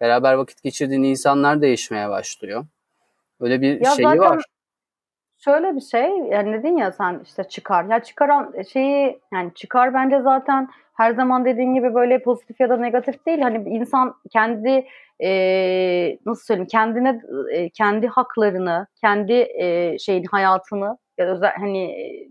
Beraber vakit geçirdiğin insanlar değişmeye başlıyor. Öyle bir Ya şeyi zaten var. şöyle bir şey yani dedin ya sen işte çıkar. Ya çıkaran şeyi yani çıkar bence zaten her zaman dediğin gibi böyle pozitif ya da negatif değil. Hani insan kendi e, nasıl söyleyeyim kendine e, kendi haklarını, kendi e, şeyin hayatını ya özel, hani e,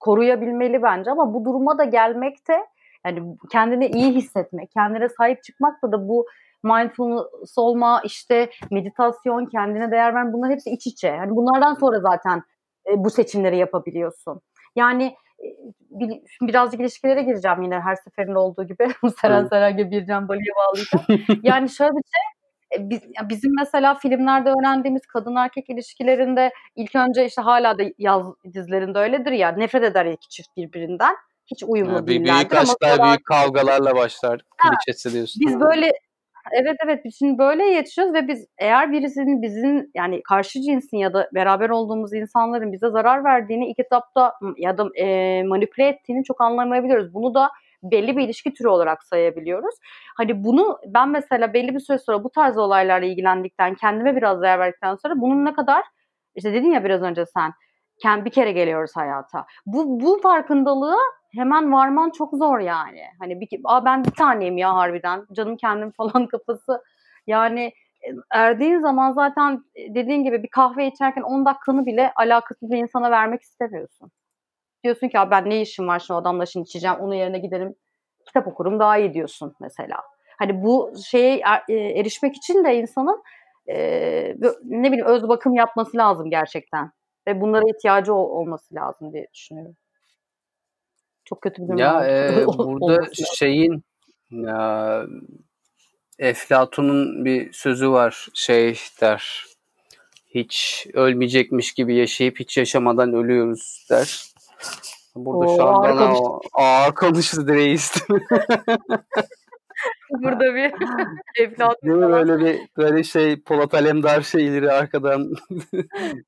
koruyabilmeli bence ama bu duruma da gelmekte yani kendini iyi hissetmek, kendine sahip çıkmakla da bu mindfulness olma, işte meditasyon, kendine değer verme bunlar hepsi iç içe. Yani bunlardan sonra zaten e, bu seçimleri yapabiliyorsun. Yani e, bir, birazcık ilişkilere gireceğim yine her seferinde olduğu gibi. Seren Seren gibi bir can Bali'ye bağlayacağım. yani şöyle bir şey e, biz, bizim mesela filmlerde öğrendiğimiz kadın erkek ilişkilerinde ilk önce işte hala da yaz dizilerinde öyledir ya nefret eder iki çift birbirinden. Hiç uyumlu Ha, bir değillerdir. büyük ama sonra- büyük kavgalarla başlar. Ha, Klişesi diyorsun. Biz böyle evet evet biz şimdi böyle yetişiyoruz ve biz eğer birisinin bizim yani karşı cinsin ya da beraber olduğumuz insanların bize zarar verdiğini ilk etapta ya da e, manipüle ettiğini çok anlamayabiliyoruz. Bunu da belli bir ilişki türü olarak sayabiliyoruz. Hani bunu ben mesela belli bir süre sonra bu tarz olaylarla ilgilendikten, kendime biraz değer verdikten sonra bunun ne kadar işte dedin ya biraz önce sen bir kere geliyoruz hayata. Bu bu farkındalığı hemen varman çok zor yani. Hani bir Aa, ben bir taneyim ya harbiden. Canım kendim falan kafası. Yani e, erdiğin zaman zaten e, dediğin gibi bir kahve içerken 10 dakikanı bile alakasız bir insana vermek istemiyorsun. Diyorsun ki "Aa, ben ne işim var şu adamla şimdi içeceğim onun yerine giderim kitap okurum daha iyi diyorsun mesela. Hani bu şeye er- e, erişmek için de insanın e, ne bileyim öz bakım yapması lazım gerçekten. Ve bunlara ihtiyacı ol- olması lazım diye düşünüyorum. Çok kötü bir cümle Ya e, burada şeyin ya, Eflatun'un bir sözü var şey der. Hiç ölmeyecekmiş gibi yaşayıp hiç yaşamadan ölüyoruz der. Burada şu Oo, an ağır bana ağır konuştu reis. Burada bir Eflatun Değil mi? Böyle bir böyle şey Polat Alemdar şeyleri arkadan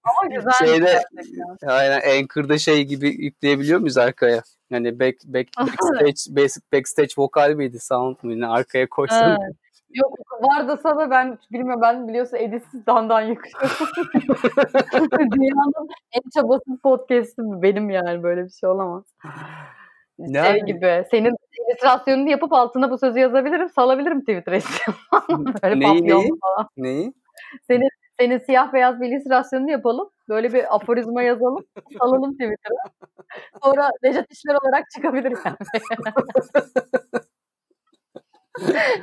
Ama güzel şeyde gerçekten. aynen Anchor'da şey gibi yükleyebiliyor muyuz arkaya? Hani back, back, backstage, back- backstage vokal miydi? Sound muydu? Ne, Arkaya koysan. Yok var da ben bilmiyorum ben biliyorsun editsiz dandan yakışıyorum. Dünyanın en çabasız podcast'ı benim yani böyle bir şey olamaz. Şey Yani- gibi senin illüstrasyonunu yapıp altına bu sözü yazabilirim salabilirim Twitter'a böyle Neyi, neyi? falan. Neyi? Senin, senin siyah beyaz bir illüstrasyonunu yapalım. Böyle bir aforizma yazalım. Salalım Twitter'a. Sonra Necdet İşler olarak çıkabilir yani.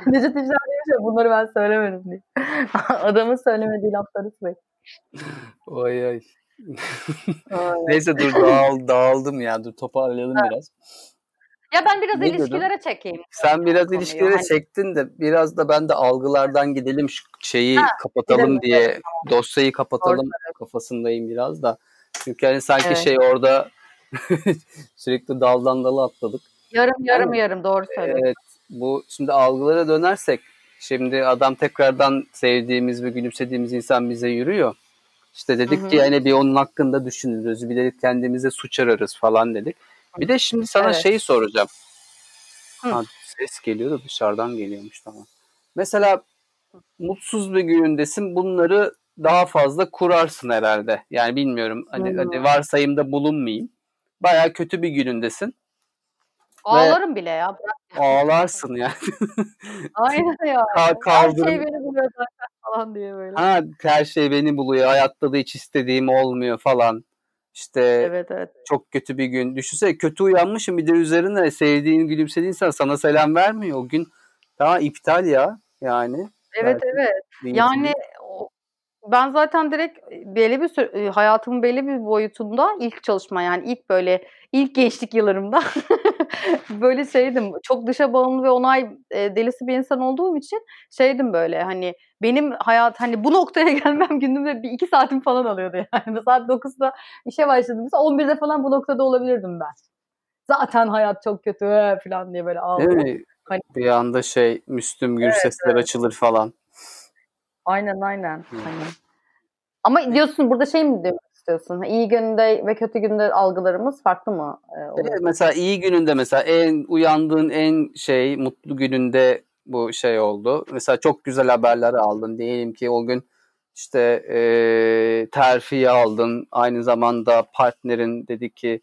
Necdet İşler demiş ya bunları ben söylemedim diye. Adamın söylemediği lafları sürekli. Oy oy. Neyse dur dağıl, dağıldım ya. Dur toparlayalım biraz. Ya ben biraz Ne ilişkilere çekeyim. Sen biraz konuyu. ilişkilere Hani- çektin de biraz da ben de algılardan gidelim şu şeyi Ha, kapatalım gidelim, diye dosyayı kapatalım kafasındayım biraz da. Çünkü hani sanki Evet. şey orada sürekli daldan dala atladık. Yarım yarım Ama- yarım doğru söylüyorsun. Evet bu şimdi algılara dönersek şimdi adam tekrardan sevdiğimiz ve gülümsediğimiz insan bize yürüyor. İşte dedik Hı hı. ki yani bir onun hakkında düşünürüz. Bir de kendimize suç ararız falan dedik. Bir de şimdi sana Evet. şeyi soracağım. Hı. Ha, ses geliyor da dışarıdan geliyormuş tamam. Mesela mutsuz bir günündesin bunları daha fazla kurarsın herhalde. Yani bilmiyorum hani, Hı. hadi varsayımda bulunmayayım. Baya kötü bir günündesin. Ağlarım bile ya. Ağlarsın yani. Aynen ya. Ka- Her şey beni buluyor falan diye böyle. Ha her şey beni buluyor. Hayatta da hiç istediğim olmuyor falan. İşte Evet evet. çok kötü bir gün. Düşünsene kötü uyanmışım bir de üzerine sevdiğin gülümsediğin insan sana selam vermiyor. O gün daha iptal ya yani. Evet Belki evet. Yani o- ben zaten direkt belli bir süre, hayatımın belli bir boyutunda ilk çalışma yani ilk böyle ilk gençlik yıllarımda böyle şeydim çok dışa bağımlı ve onay e, delisi bir insan olduğum için şeydim böyle hani benim hayat hani bu noktaya gelmem günümde bir iki saatim falan alıyordu yani. Mesela saat 9'da işe başladım. Mesela 11'de falan bu noktada olabilirdim ben. Zaten hayat çok kötü falan diye böyle Değil ağlıyor. mi? Hani- Bir anda şey Müslüm Gürsesler açılır falan. Aynen aynen. Hı. Hani. Ama diyorsun burada şey mi demek istiyorsun? İyi günde ve kötü günde algılarımız farklı mı? e, oluyor? Evet, mesela iyi gününde mesela en uyandığın en şey mutlu gününde bu şey oldu. Mesela çok güzel haberler aldın. Diyelim ki o gün işte e, terfi aldın. Aynı zamanda partnerin dedi ki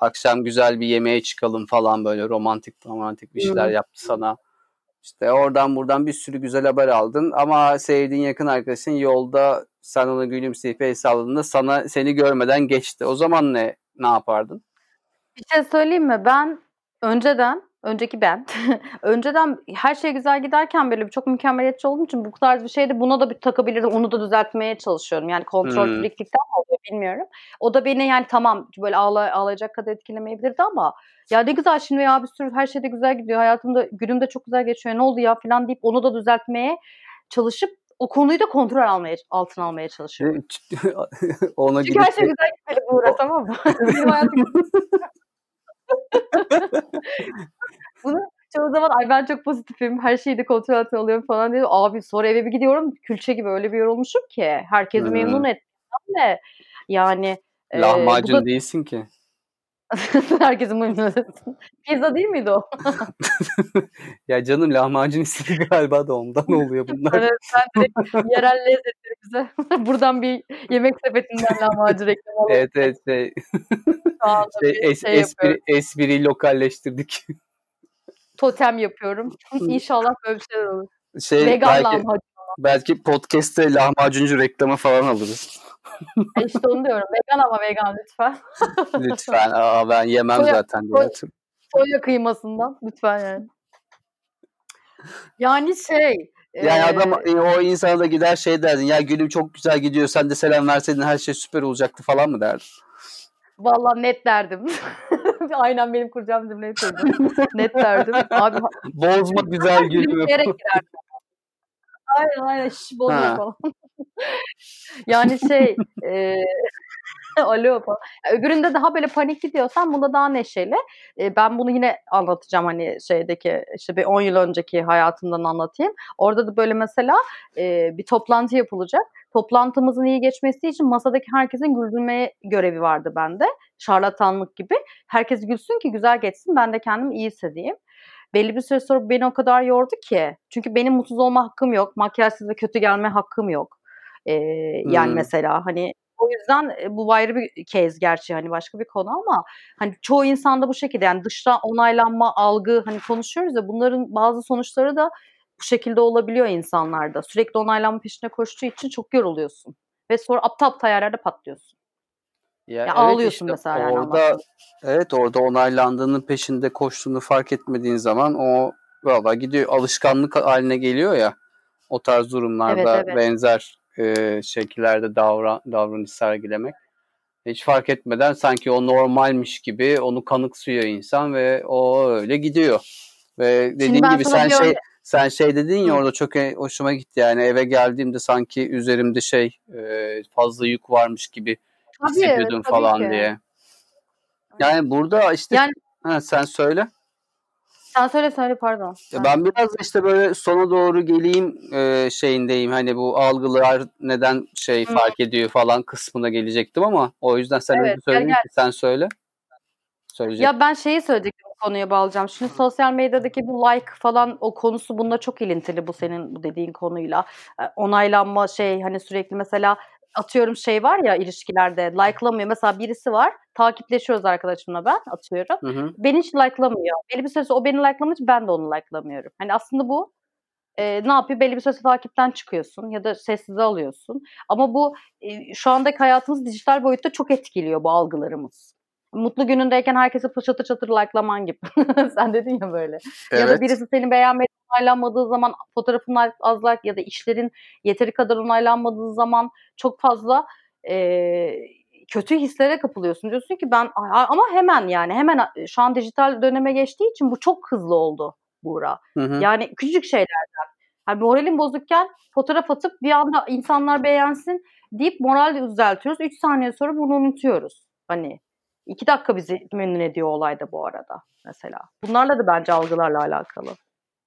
akşam güzel bir yemeğe çıkalım falan böyle romantik romantik bir şeyler yaptı sana. İşte oradan buradan bir sürü güzel haber aldın ama sevdiğin yakın arkadaşın yolda sen ona gülümseyip el salladığında sana seni görmeden geçti. O zaman ne ne yapardın? Bir şey söyleyeyim mi? Ben önceden, önceki ben, önceden her şey güzel giderken böyle çok mükemmeliyetçi olduğum için bu tarz bir şeyde buna da bir takabilirdim. Onu da düzeltmeye çalışıyorum. Yani kontrol Hmm. friklikten mi oluyor bilmiyorum. O da beni yani tamam böyle ağla, ağlayacak kadar etkilemeyebilirdi ama ya ne güzel şimdi ya bir sürü her şey de güzel gidiyor. Hayatımda günüm de çok güzel geçiyor. Ne oldu ya falan deyip onu da düzeltmeye çalışıp o konuyu da kontrol almaya altına almaya çalışıyorum. Ona Çünkü her şey güzel gitmeli Buğra tamam mı? Bunu çoğu zaman ay ben çok pozitifim, her şeyi de kontrol altına alıyorum falan diyor. Abi sonra eve bir gidiyorum külçe gibi öyle bir yorulmuşum ki herkesi memnun ettim de yani e, bu lahmacun da değilsin ki. herkesi memnun. Pizza değil miydi o? Ya canım lahmacun istedi galiba da ondan oluyor bunlar. Evet, ben direkt yerel lezzetlerimize buradan bir yemek sepetinden lahmacun reklamı alıp Evet evet şey, şey, es, şey espri, espriyi lokalleştirdik. Totem yapıyorum. İnşallah böyle bir şeyler olur. Şey Vegan belki, lahmacun. Belki podcast'te lahmacuncu reklamı falan alırız. E işte onu diyorum. Vegan ama vegan lütfen. Lütfen. Aa, ben yemem Soya- zaten soya- kıymasından lütfen yani. Yani şey. Yani e, adam e, o insana da gider şey derdin. Ya gülüm çok güzel gidiyor. Sen de selam verseydin her şey süper olacaktı falan mı derdin? Vallahi net derdim. Aynen benim kuracağım cümleyi kurdum. net derdim. Abi Bozma güzel gülümü. gülümseyerek girerdim. Aynen aynen şiş Ha. falan. yani şey e, alo falan. Öbüründe daha böyle panik gidiyorsan bunda daha neşeli. E, ben bunu yine anlatacağım hani şeydeki işte bir 10 yıl önceki hayatımdan anlatayım. Orada da böyle mesela e, bir toplantı yapılacak. Toplantımızın iyi geçmesi için masadaki herkesin güldürmeye görevi vardı bende. Şarlatanlık gibi. Herkes gülsün ki güzel geçsin ben de kendimi iyi hissedeyim. Belli bir süre sonra beni o kadar yordu ki. Çünkü benim mutsuz olma hakkım yok. Makyajsız ve kötü gelme hakkım yok. Ee, yani Hmm. mesela hani o yüzden e, bu ayrı bir kez gerçi hani başka bir konu ama hani çoğu insanda bu şekilde yani dışta onaylanma algı hani konuşuyoruz ya bunların bazı sonuçları da bu şekilde olabiliyor insanlarda. Sürekli onaylanma peşine koştuğu için çok yoruluyorsun. Ve sonra aptal aptal yerlerde patlıyorsun. Ya, Ya ağlıyorsun mesela yani orada evet orada onaylandığının peşinde koştuğunu fark etmediğin zaman o valla gidiyor alışkanlık haline geliyor ya o tarz durumlarda Evet, evet. benzer e, şekillerde davran davranış sergilemek. Hiç fark etmeden sanki o normalmiş gibi onu kanıksıyor insan ve o öyle gidiyor. Ve dediğin gibi sen şey örne- sen şey dedin ya orada çok e- hoşuma gitti. Yani eve geldiğimde sanki üzerimde şey fazla yük varmış gibi Tabii, hissediyordum tabii falan ki. diye. Yani burada işte Yani ha, sen söyle. sen söyle söyle pardon. Ya ben biraz işte böyle sona doğru geleyim e, şeyindeyim. Hani bu algılar neden şey Hı. fark ediyor falan kısmına gelecektim ama o yüzden sen Evet, ki sen söyle. Söyleyecek. Ya ben şeyi söyleyecektim konuya bağlayacağım. Şimdi sosyal medyadaki bu like falan o konusu bunda çok ilintili bu senin bu dediğin konuyla. E, Onaylanma şey hani sürekli mesela atıyorum şey var ya ilişkilerde like'lamıyor. Mesela birisi var takipleşiyoruz arkadaşımla ben atıyorum. Hı hı. Beni hiç like'lamıyor. Belli bir süre o beni like'lamış ben de onu like'lamıyorum. Hani aslında bu e, ne yapıyor? Belli bir süre takipten çıkıyorsun ya da sessize alıyorsun. Ama bu e, şu andaki hayatımız dijital boyutta çok etkiliyor bu algılarımız. Mutlu günündeyken herkese çatır çatır like'laman gibi. Sen dedin ya böyle. Ya da Evet. birisi seni beğenmedi, onaylanmadığı zaman fotoğrafın az like ya da işlerin yeteri kadar onaylanmadığı zaman çok fazla e, kötü hislere kapılıyorsun. Diyorsun ki ben "Aa, ama hemen yani hemen şu an dijital döneme geçtiği için bu çok hızlı oldu Buğra. Hı hı. Yani küçücük şeylerden. Yani moralim bozukken fotoğraf atıp bir anda insanlar beğensin deyip moral düzeltiyoruz. 3 saniye sonra bunu unutuyoruz. Hani iki dakika bizi memnun ediyor olayda bu arada mesela. Bunlarla da bence algılarla alakalı.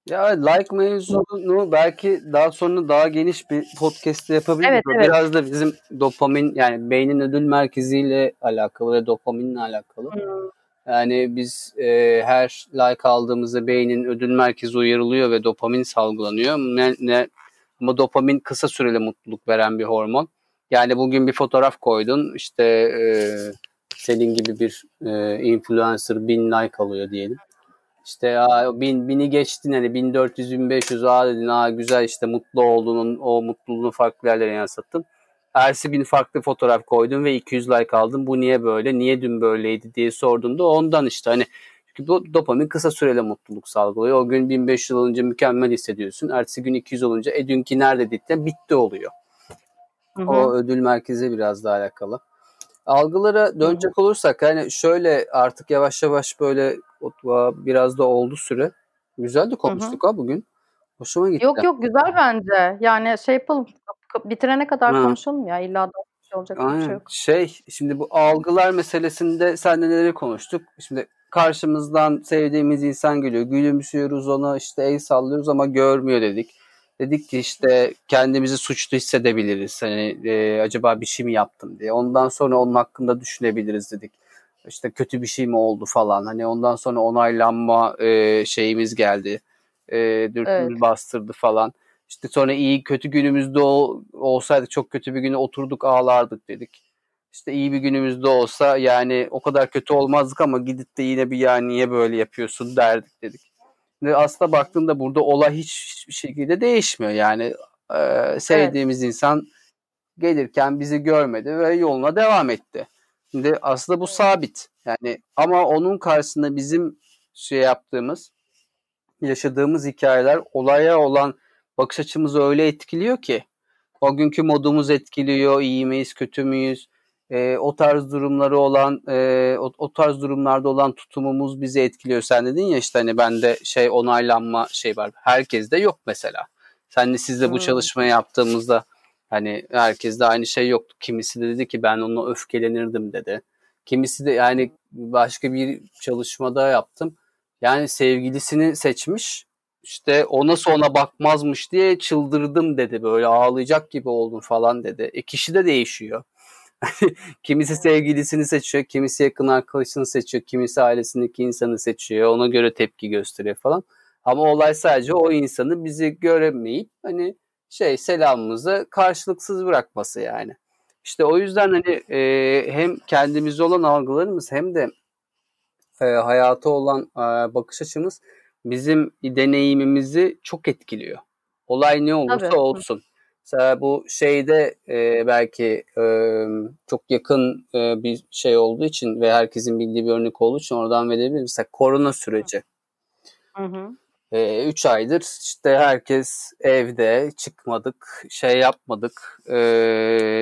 Ya like mevzunu belki daha sonra daha geniş bir podcast'te yapabiliriz. Evet, evet. Biraz da bizim dopamin yani beynin ödül merkeziyle alakalı ve dopaminle alakalı. Hmm. Yani biz e, her like aldığımızda beynin ödül merkezi uyarılıyor ve dopamin salgılanıyor. Ne, ne Ama dopamin kısa süreli mutluluk veren bir hormon. Yani bugün bir fotoğraf koydun işte e, senin gibi bir e, influencer bin like alıyor diyelim. İşte ya bin, bini geçtin hani 1400 1500 aa dedin aa güzel işte mutlu olduğunun o mutluluğunu farklı yerlere yansıttın. Ersi bin farklı fotoğraf koydun ve 200 like aldın. Bu niye böyle? Niye dün böyleydi diye sorduğunda ondan işte hani çünkü bu dopamin kısa süreli mutluluk salgılıyor. O gün 1500 olunca mükemmel hissediyorsun. Ertesi gün 200 olunca e dünkü nerede dedikten bitti oluyor. Hı hı. O ödül merkezi biraz daha alakalı. Algılara dönecek olursak yani şöyle artık yavaş yavaş böyle biraz da oldu süre. Güzel de konuştuk ha bugün. Hoşuma gitti. Yok yok güzel bence. Yani şey yapalım bitirene kadar ha. konuşalım ya illa da şey olacak Aynen. bir şey yok. Şey şimdi bu algılar meselesinde sen neleri konuştuk? Şimdi karşımızdan sevdiğimiz insan geliyor. Gülümsüyoruz ona işte el sallıyoruz ama görmüyor dedik. Dedik ki işte kendimizi suçlu hissedebiliriz. Hani e, acaba bir şey mi yaptım diye. Ondan sonra onun hakkında düşünebiliriz dedik. İşte kötü bir şey mi oldu falan. Hani ondan sonra onaylanma e, şeyimiz geldi. E, dürtümüz evet. bastırdı falan. İşte sonra iyi kötü günümüzde ol, olsaydı çok kötü bir güne oturduk ağlardık dedik. İşte iyi bir günümüzde olsa yani o kadar kötü olmazdık ama gidip de yine bir ya niye böyle yapıyorsun derdik dedik. Ve aslında baktığımda burada olay hiçbir şekilde değişmiyor. Yani e, sevdiğimiz evet. insan gelirken bizi görmedi ve yoluna devam etti. Şimdi aslında bu sabit. Yani ama onun karşısında bizim şey yaptığımız, yaşadığımız hikayeler olaya olan bakış açımızı öyle etkiliyor ki o günkü modumuz etkiliyor, iyi miyiz, kötü müyüz? E, o tarz durumları olan, e, o, o tarz durumlarda olan tutumumuz bizi etkiliyor. Sen dedin ya işte hani bende şey onaylanma şey var. Herkes de yok mesela. Senle sizle hmm. bu çalışmayı yaptığımızda hani herkes de aynı şey yoktu. Kimisi de dedi ki ben onunla öfkelenirdim dedi. Kimisi de yani başka bir çalışmada yaptım. Yani sevgilisini seçmiş işte ona bakmazmış diye çıldırdım dedi böyle ağlayacak gibi oldum falan dedi. E kişi de değişiyor. kimisi sevgilisini seçiyor, kimisi yakın arkadaşını seçiyor, kimisi ailesindeki insanı seçiyor. Ona göre tepki gösteriyor falan. Ama olay sadece o insanı bizi göremeyip hani şey selamımızı karşılıksız bırakması yani. İşte o yüzden hani e, hem kendimizde olan algılarımız hem de e, hayata olan e, bakış açımız bizim deneyimimizi çok etkiliyor. Olay ne olursa Tabii. olsun. Mesela bu şeyde e, belki e, çok yakın e, bir şey olduğu için ve herkesin bildiği bir örnek olduğu için oradan verebiliriz. Mesela korona süreci. Hı hı. 3 e, aydır işte herkes evde çıkmadık, şey yapmadık. E,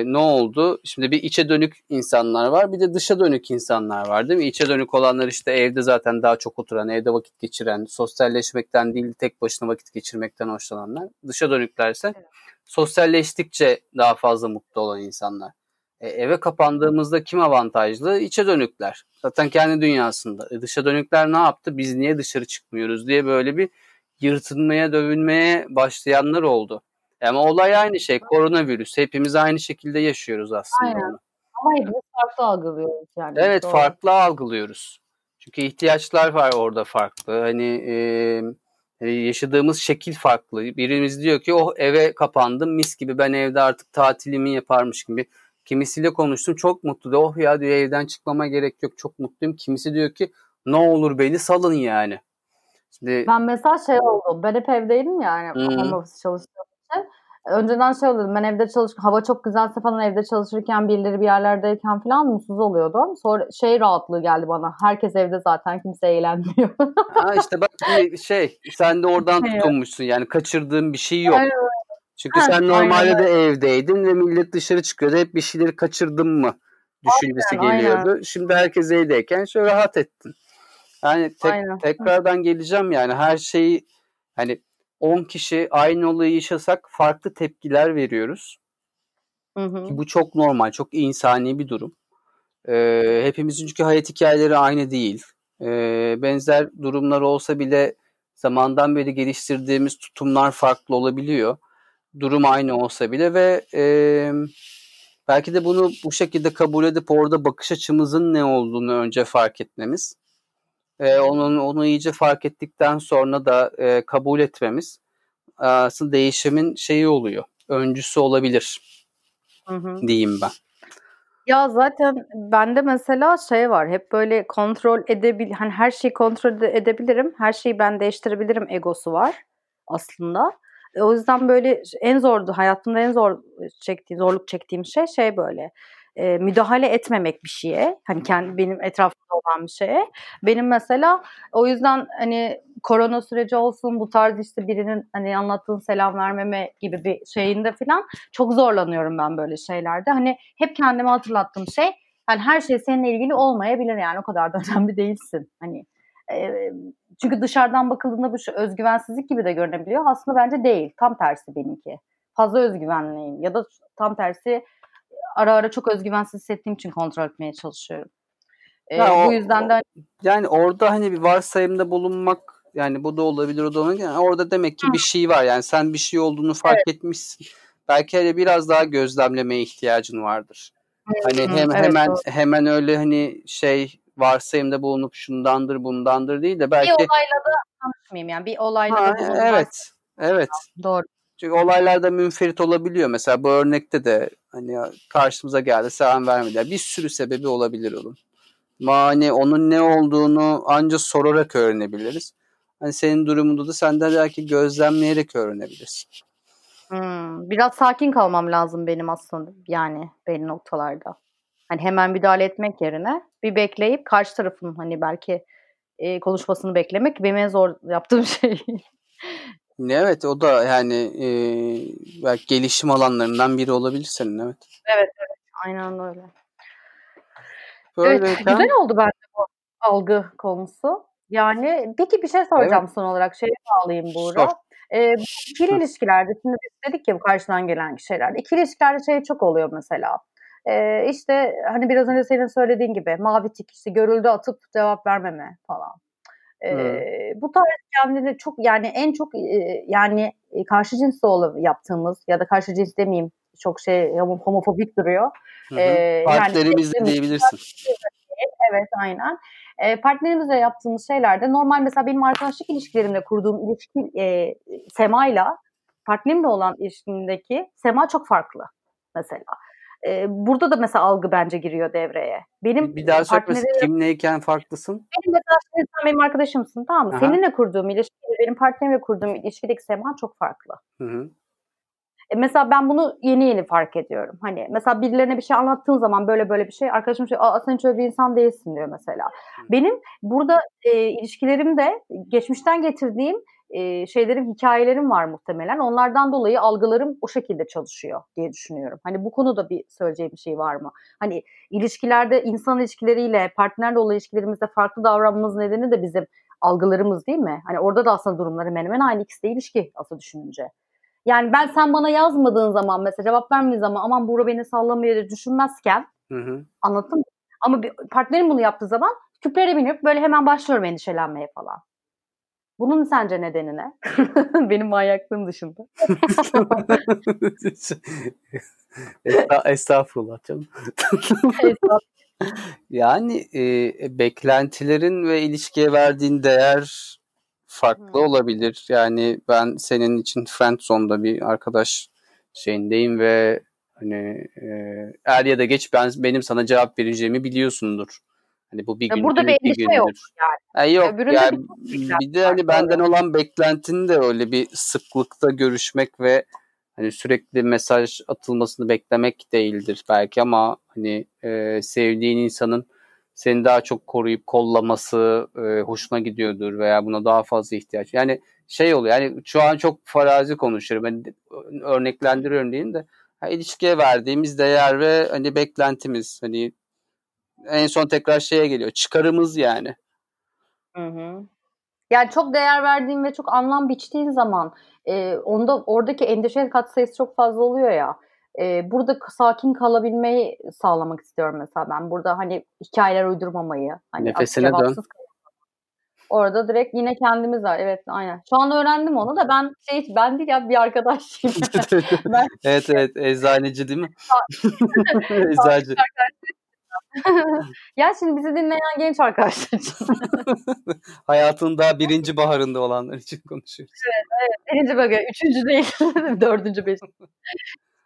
ne oldu? Şimdi bir içe dönük insanlar var, bir de dışa dönük insanlar var değil mi? İçe dönük olanlar işte evde zaten daha çok oturan, evde vakit geçiren, sosyalleşmekten değil tek başına vakit geçirmekten hoşlananlar. Dışa dönüklerse evet. Sosyalleştikçe daha fazla mutlu olan insanlar. E, eve kapandığımızda kim avantajlı? İçe dönükler. Zaten kendi dünyasında. E, dışa dönükler ne yaptı? Biz niye dışarı çıkmıyoruz diye böyle bir yırtınmaya, dövünmeye başlayanlar oldu. Ama olay aynı şey. Koronavirüs. Hepimiz aynı şekilde yaşıyoruz aslında. Aynen. Ama hepimiz farklı algılıyoruz yani. Evet Doğru. farklı algılıyoruz. Çünkü ihtiyaçlar var orada farklı. Hani e, yaşadığımız şekil farklı. Birimiz diyor ki oh eve kapandım mis gibi ben evde artık tatilimi yaparmış gibi. Kimisiyle konuştum çok mutlu diyor. Oh ya diyor evden çıkmama gerek yok çok mutluyum. Kimisi diyor ki ne olur beni salın yani. Şimdi... Ben mesela şey oldu. Ben hep evdeydim yani. Hmm. Home office çalıştığım için. Önceden şey oluyordu. Ben evde çalış hava çok güzelse falan evde çalışırken birileri bir yerlerdeyken falan mutsuz oluyordum. Sonra şey rahatlığı geldi bana. Herkes evde zaten kimse eğlenmiyor. ha işte bak şey sen de oradan tutunmuşsun. Yani kaçırdığın bir şey yok. Aynen. Çünkü sen normalde de evdeydin ve millet dışarı çıkıyordu. Hep bir şeyleri kaçırdın mı düşüncesi aynen, geliyordu. Aynen. Şimdi herkes evdeyken şöyle rahat ettin. Yani tek, tekrardan geleceğim yani her şeyi hani 10 kişi aynı olayı yaşasak farklı tepkiler veriyoruz. Hı hı. Ki bu çok normal, çok insani bir durum. Ee, hepimizin çünkü hayat hikayeleri aynı değil. Ee, benzer durumlar olsa bile zamandan beri geliştirdiğimiz tutumlar farklı olabiliyor durum aynı olsa bile ve e, belki de bunu bu şekilde kabul edip orada bakış açımızın ne olduğunu önce fark etmemiz. E, onun onu iyice fark ettikten sonra da e, kabul etmemiz aslında değişimin şeyi oluyor. Öncüsü olabilir Hı hı. diyeyim ben. Ya zaten bende mesela şey var. Hep böyle kontrol edebil hani her şeyi kontrol edebilirim. Her şeyi ben değiştirebilirim egosu var aslında. E, o yüzden böyle en zordu hayatımda en zor çektiğim zorluk çektiğim şey şey böyle e, müdahale etmemek bir şeye. Hani kendi benim etrafımda olan bir şeye. Benim mesela o yüzden hani korona süreci olsun bu tarz işte birinin hani anlattığın selam vermeme gibi bir şeyinde falan çok zorlanıyorum ben böyle şeylerde. Hani hep kendime hatırlattığım şey hani her şey seninle ilgili olmayabilir yani o kadar da önemli değilsin. Hani e, çünkü dışarıdan bakıldığında bu şu özgüvensizlik gibi de görünebiliyor. Aslında bence değil. Tam tersi benimki. Fazla özgüvenliyim ya da tam tersi ara ara çok özgüvensiz hissettiğim için kontrol etmeye çalışıyorum. Ee, Ya bu o- yüzden de Yani orada hani bir varsayımda bulunmak yani bu da olabilir o da olabilir. Yani orada demek ki bir şey var. Yani sen bir şey olduğunu fark etmişsin. Belki hani biraz daha gözlemlemeye ihtiyacın vardır. Hani Hı, hem evet, hemen doğru. hemen öyle hani şey varsayımda bulunup şundandır bundandır değil de bir belki olayla da tanışmayayım yani bir olayla ha, da evet evet Doğru. Çünkü olaylarda münferit olabiliyor. Mesela bu örnekte de hani karşımıza geldi selam vermediler. Bir sürü sebebi olabilir onun. Ama hani onun ne olduğunu ancak sorarak öğrenebiliriz. Hani senin durumunda da sen de belki gözlemleyerek öğrenebilirsin. Hmm, biraz sakin kalmam lazım benim aslında yani belli noktalarda. Hani hemen müdahale etmek yerine bir bekleyip karşı tarafın hani belki e, konuşmasını beklemek benim en zor yaptığım şey. Evet o da yani e, belki gelişim alanlarından biri olabilir senin evet. Aynen öyle. Böyleyken Evet, güzel oldu bence bu algı konusu. Yani peki bir şey soracağım son olarak. Şeye bağlayayım Buğra. Sor. Ee, ikili ilişkilerde şimdi biz dedik ya bu karşıdan gelen şeylerde. İkili ilişkilerde şey çok oluyor mesela. Ee, işte hani biraz önce senin söylediğin gibi mavi tik işte görüldü atıp cevap vermeme falan. Ee, bu tarz kendini çok yani en çok e, yani karşı cinsle yaptığımız ya da karşı cins demeyeyim çok şey homo- homofobik duruyor. Hı hı. Ee, yani de sevdiğimiz- diyebilirsin. Evet aynen. E, partnerimizle yaptığımız şeylerde normal mesela benim arkadaşlık ilişkilerimde kurduğum ilişki e, Sema'yla partnerimle olan ilişkimdeki Sema çok farklı mesela. E, burada da mesela algı bence giriyor devreye. Benim Bir daha söyle partnerimle- kimleyken farklısın? benim mesela şimdi sen benim arkadaşımsın tamam mı? Aha. Seninle kurduğum ilişkiyle benim partnerimle kurduğum ilişkideki Sema çok farklı. Hı hı. E, mesela ben bunu yeni yeni fark ediyorum. Hani mesela birilerine bir şey anlattığın zaman böyle böyle bir şey arkadaşım şey Aa, sen hiç öyle bir insan değilsin diyor mesela. Benim burada e, ilişkilerimde geçmişten getirdiğim e, şeylerim, hikayelerim var muhtemelen. Onlardan dolayı algılarım o şekilde çalışıyor diye düşünüyorum. Hani bu konuda bir söyleyeceğim bir şey var mı? Hani ilişkilerde insan ilişkileriyle partnerle olan ilişkilerimizde farklı davranmamız nedeni de bizim algılarımız değil mi? Hani orada da aslında durumlar hemen hemen aynı ikisi de ilişki aslında düşününce. Yani ben sen bana yazmadığın zaman mesela cevap vermediğin zaman aman Buğra beni sallamıyor diye düşünmezken Hı hı. anladın mı? Ama bir partnerim bunu yaptığı zaman küplere binip böyle hemen başlıyorum endişelenmeye falan. Bunun sence nedeni ne? Benim manyaklığım dışında. Esta- Estağfurullah canım. Yani e, beklentilerin ve ilişkiye verdiğin değer farklı Hı. olabilir. Yani ben senin için friend zone'da bir arkadaş şeyindeyim ve hani e, er ya da geç ben benim sana cevap vereceğimi biliyorsundur. Hani bu bir gün burada bir endişe gündür. yok Ha, yok Öbüründe yani bir de hani benden olan beklentinin de öyle bir sıklıkta görüşmek ve hani sürekli mesaj atılmasını beklemek değildir belki ama hani e, sevdiğin insanın seni daha çok koruyup kollaması e, hoşuna gidiyordur veya buna daha fazla ihtiyaç. Yani şey oluyor yani şu an çok farazi konuşuyorum. Ben de- örneklendiriyorum diyeyim de ha, ilişkiye verdiğimiz değer ve hani beklentimiz hani en son tekrar şeye geliyor. Çıkarımız yani. Hı hı. Yani çok değer verdiğin ve çok anlam biçtiğin zaman e, onda oradaki endişe katsayısı çok fazla oluyor ya. E, burada sakin kalabilmeyi sağlamak istiyorum mesela ben. Burada hani hikayeler uydurmamayı, hani Nefesine dön. Orada direkt yine kendimiz var. Evet aynen. Şu an öğrendim onu da ben şey ben değil ya bir arkadaşım. ben evet evet eczaneci değil mi? Eczacı. Ya şimdi bizi dinleyen genç arkadaşlar için. Hayatın daha birinci baharında olanlar için konuşuyoruz. Evet, evet. Birinci bölge, üçüncü değil, dördüncü, beşinci.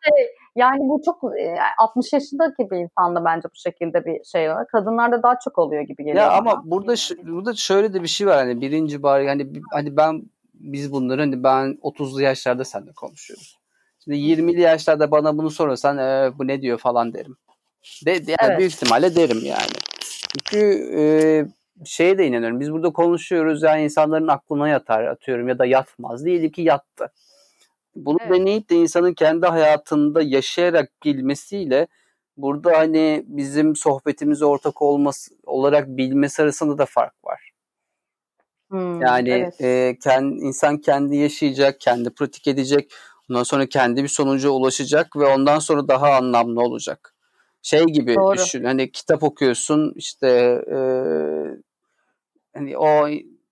Şey, yani bu çok e, 60 yaşındaki bir insanda bence bu şekilde bir şey var. Kadınlarda daha çok oluyor gibi geliyor Ya bana. ama burada ş- burada şöyle de bir şey var hani birinci bahar hani hani ben biz bunları hani ben 30'lu yaşlarda seninle konuşuyoruz. Şimdi 20'li yaşlarda bana bunu sorarsan "Ee, bu ne diyor falan derim. De, de- yani Evet. büyük ihtimalle derim yani. Çünkü e, şeye de inanıyorum. Biz burada konuşuyoruz yani insanların aklına yatar atıyorum ya da yatmaz. Diyelim ki yattı. Bunu Evet. deneyip de insanın kendi hayatında yaşayarak bilmesiyle burada hani bizim sohbetimize ortak olması olarak bilmesi arasında da fark var. Hmm, Yani evet. e, kendi, insan kendi yaşayacak, kendi pratik edecek, ondan sonra kendi bir sonuca ulaşacak ve ondan sonra daha anlamlı olacak. Şey gibi Doğru. düşün, hani kitap okuyorsun, işte e, hani o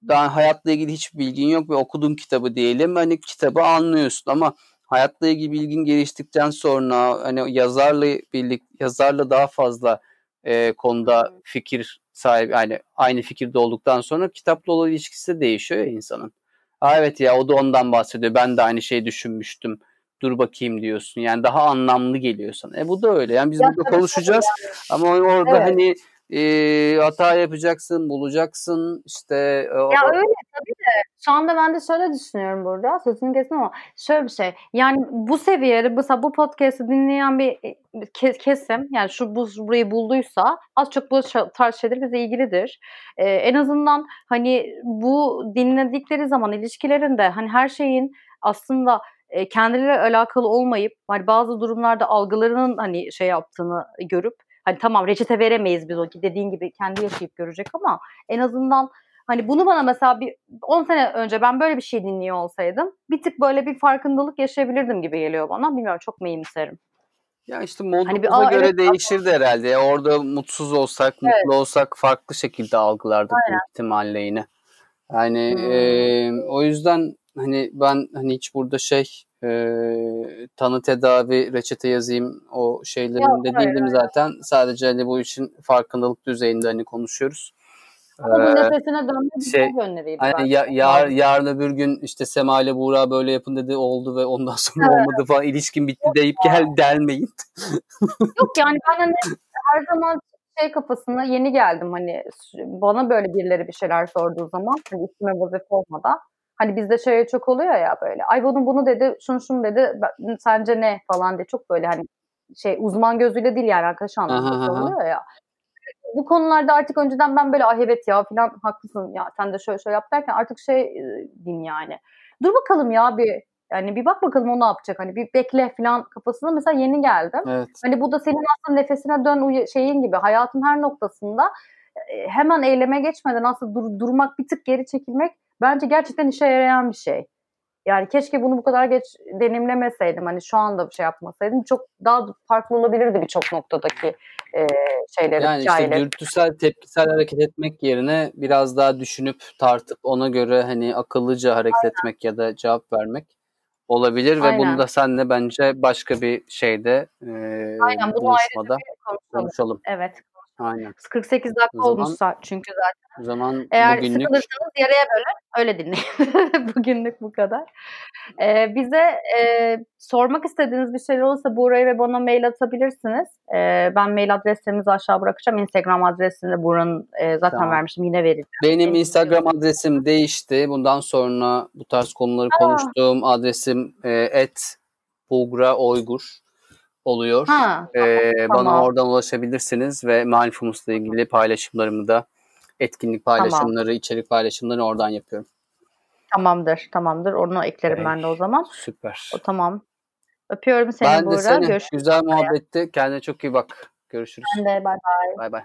daha hayatla ilgili hiçbir bilgin yok ve okuduğun kitabı diyelim, hani kitabı anlıyorsun ama hayatla ilgili bilgin geliştikten sonra hani yazarla birlik yazarla daha fazla e, konuda fikir sahibi yani aynı fikirde olduktan sonra kitapla olan ilişkisi de değişiyor ya insanın. Aa, evet ya o da ondan bahsediyor. Ben de aynı şeyi düşünmüştüm. Dur bakayım diyorsun. Yani daha anlamlı geliyor sana. E bu da öyle. Yani biz Ya burada konuşacağız ama orada Evet. hani e, hata yapacaksın, bulacaksın. işte e, o- Ya öyle tabii de şu anda ben de şöyle düşünüyorum burada. Sözünü kestim ama şöyle bir şey. Yani bu seviyede mesela bu podcast'ı dinleyen bir e, ke- kesim yani şu bu burayı bulduysa az çok bu tarz şeyler bize ilgilidir. Ee, en azından hani bu dinledikleri zaman ilişkilerinde hani her şeyin aslında e, kendileriyle alakalı olmayıp hani bazı durumlarda algılarının hani şey yaptığını görüp hani tamam reçete veremeyiz biz o ki dediğin gibi kendi yaşayıp görecek ama en azından Hani bunu bana mesela bir 10 sene önce ben böyle bir şey dinliyor olsaydım bir tık böyle bir farkındalık yaşayabilirdim gibi geliyor bana. Bilmiyorum çok mu iyimserim? Ya işte modumuza Hani bir, "Aa, göre evet, değişirdi herhalde. Ya orada mutsuz olsak, Evet. mutlu olsak farklı şekilde algılardık Aynen. ihtimalle yine. Yani Hmm. e, o yüzden hani ben hani hiç burada şey e, tanı tedavi reçete yazayım o şeylerinde Yok, hayır, değilim zaten. Sadece hani bu işin farkındalık düzeyinde hani konuşuyoruz. Ama Ee, nefesine dönme şey, şey yönleriydi Hani ya, yar, yarın öbür gün işte Sema ile Buğra böyle yapın dedi oldu ve ondan sonra Evet. olmadı falan ilişkin bitti deyip gel delmeyin. Yok yani ben hani her zaman şey kafasına yeni geldim hani bana böyle birileri bir şeyler sorduğu zaman hani üstüme vazife olmadan hani bizde şey çok oluyor ya böyle ay bunu bunu dedi şunu şunu dedi ben- sence ne falan diye çok böyle hani şey uzman gözüyle değil yani arkadaş anlamında oluyor ya. Bu konularda artık önceden ben böyle ay evet ya falan haklısın ya sen de şöyle şöyle yap derken artık şey diyeyim yani. Dur bakalım ya bir yani bir bak bakalım o ne yapacak hani bir bekle falan kafasına mesela yeni geldim. Evet. Hani bu da senin aslında nefesine dön şeyin gibi hayatın her noktasında e, hemen eyleme geçmeden aslında dur- durmak bir tık geri çekilmek bence gerçekten işe yarayan bir şey. Yani keşke bunu bu kadar geç deneyimlemeseydim. Hani şu anda bir şey yapmasaydım çok daha farklı olabilirdi birçok noktadaki e, şeyleri, Yani işte hikayeleri. dürtüsel, tepkisel hareket etmek yerine biraz daha düşünüp tartıp ona göre hani akıllıca hareket etmek ya da cevap vermek olabilir ve Aynen. bunu da senle bence başka bir şeyde e, Aynen bunu buluşmada konuşalım. konuşalım. Evet. Aynen. 48 dakika O zaman- olmuş saat çünkü zaten. O zaman Eğer bugünlük sıkılırsanız yarıya bölün. Öyle dinleyin. Bugünlük bu kadar. Ee, bize e, sormak istediğiniz bir şey olursa Buğra'ya ve bana mail atabilirsiniz. Ee, ben mail adreslerimizi aşağı bırakacağım. Instagram adresini de Buğra'nın e, zaten Tamam. vermişim. Yine vereceğim. benim Instagram adresim değişti. Bundan sonra bu tarz konuları konuştuğum adresim e, et Bulgra Oygur oluyor. Ha, Ee, tamam. Bana oradan ulaşabilirsiniz ve Mindfulness'la ilgili paylaşımlarımı da etkinlik paylaşımları, içerik paylaşımlarını oradan yapıyorum. tamamdır. Tamamdır. Onu eklerim Peki. ben de o zaman. Süper. O tamam. Öpüyorum seni Ben de Buğra. seni. Görüşürüz. Güzel muhabbetti. Kendine çok iyi bak. Görüşürüz. Ben de. Bye bye. Bay bay.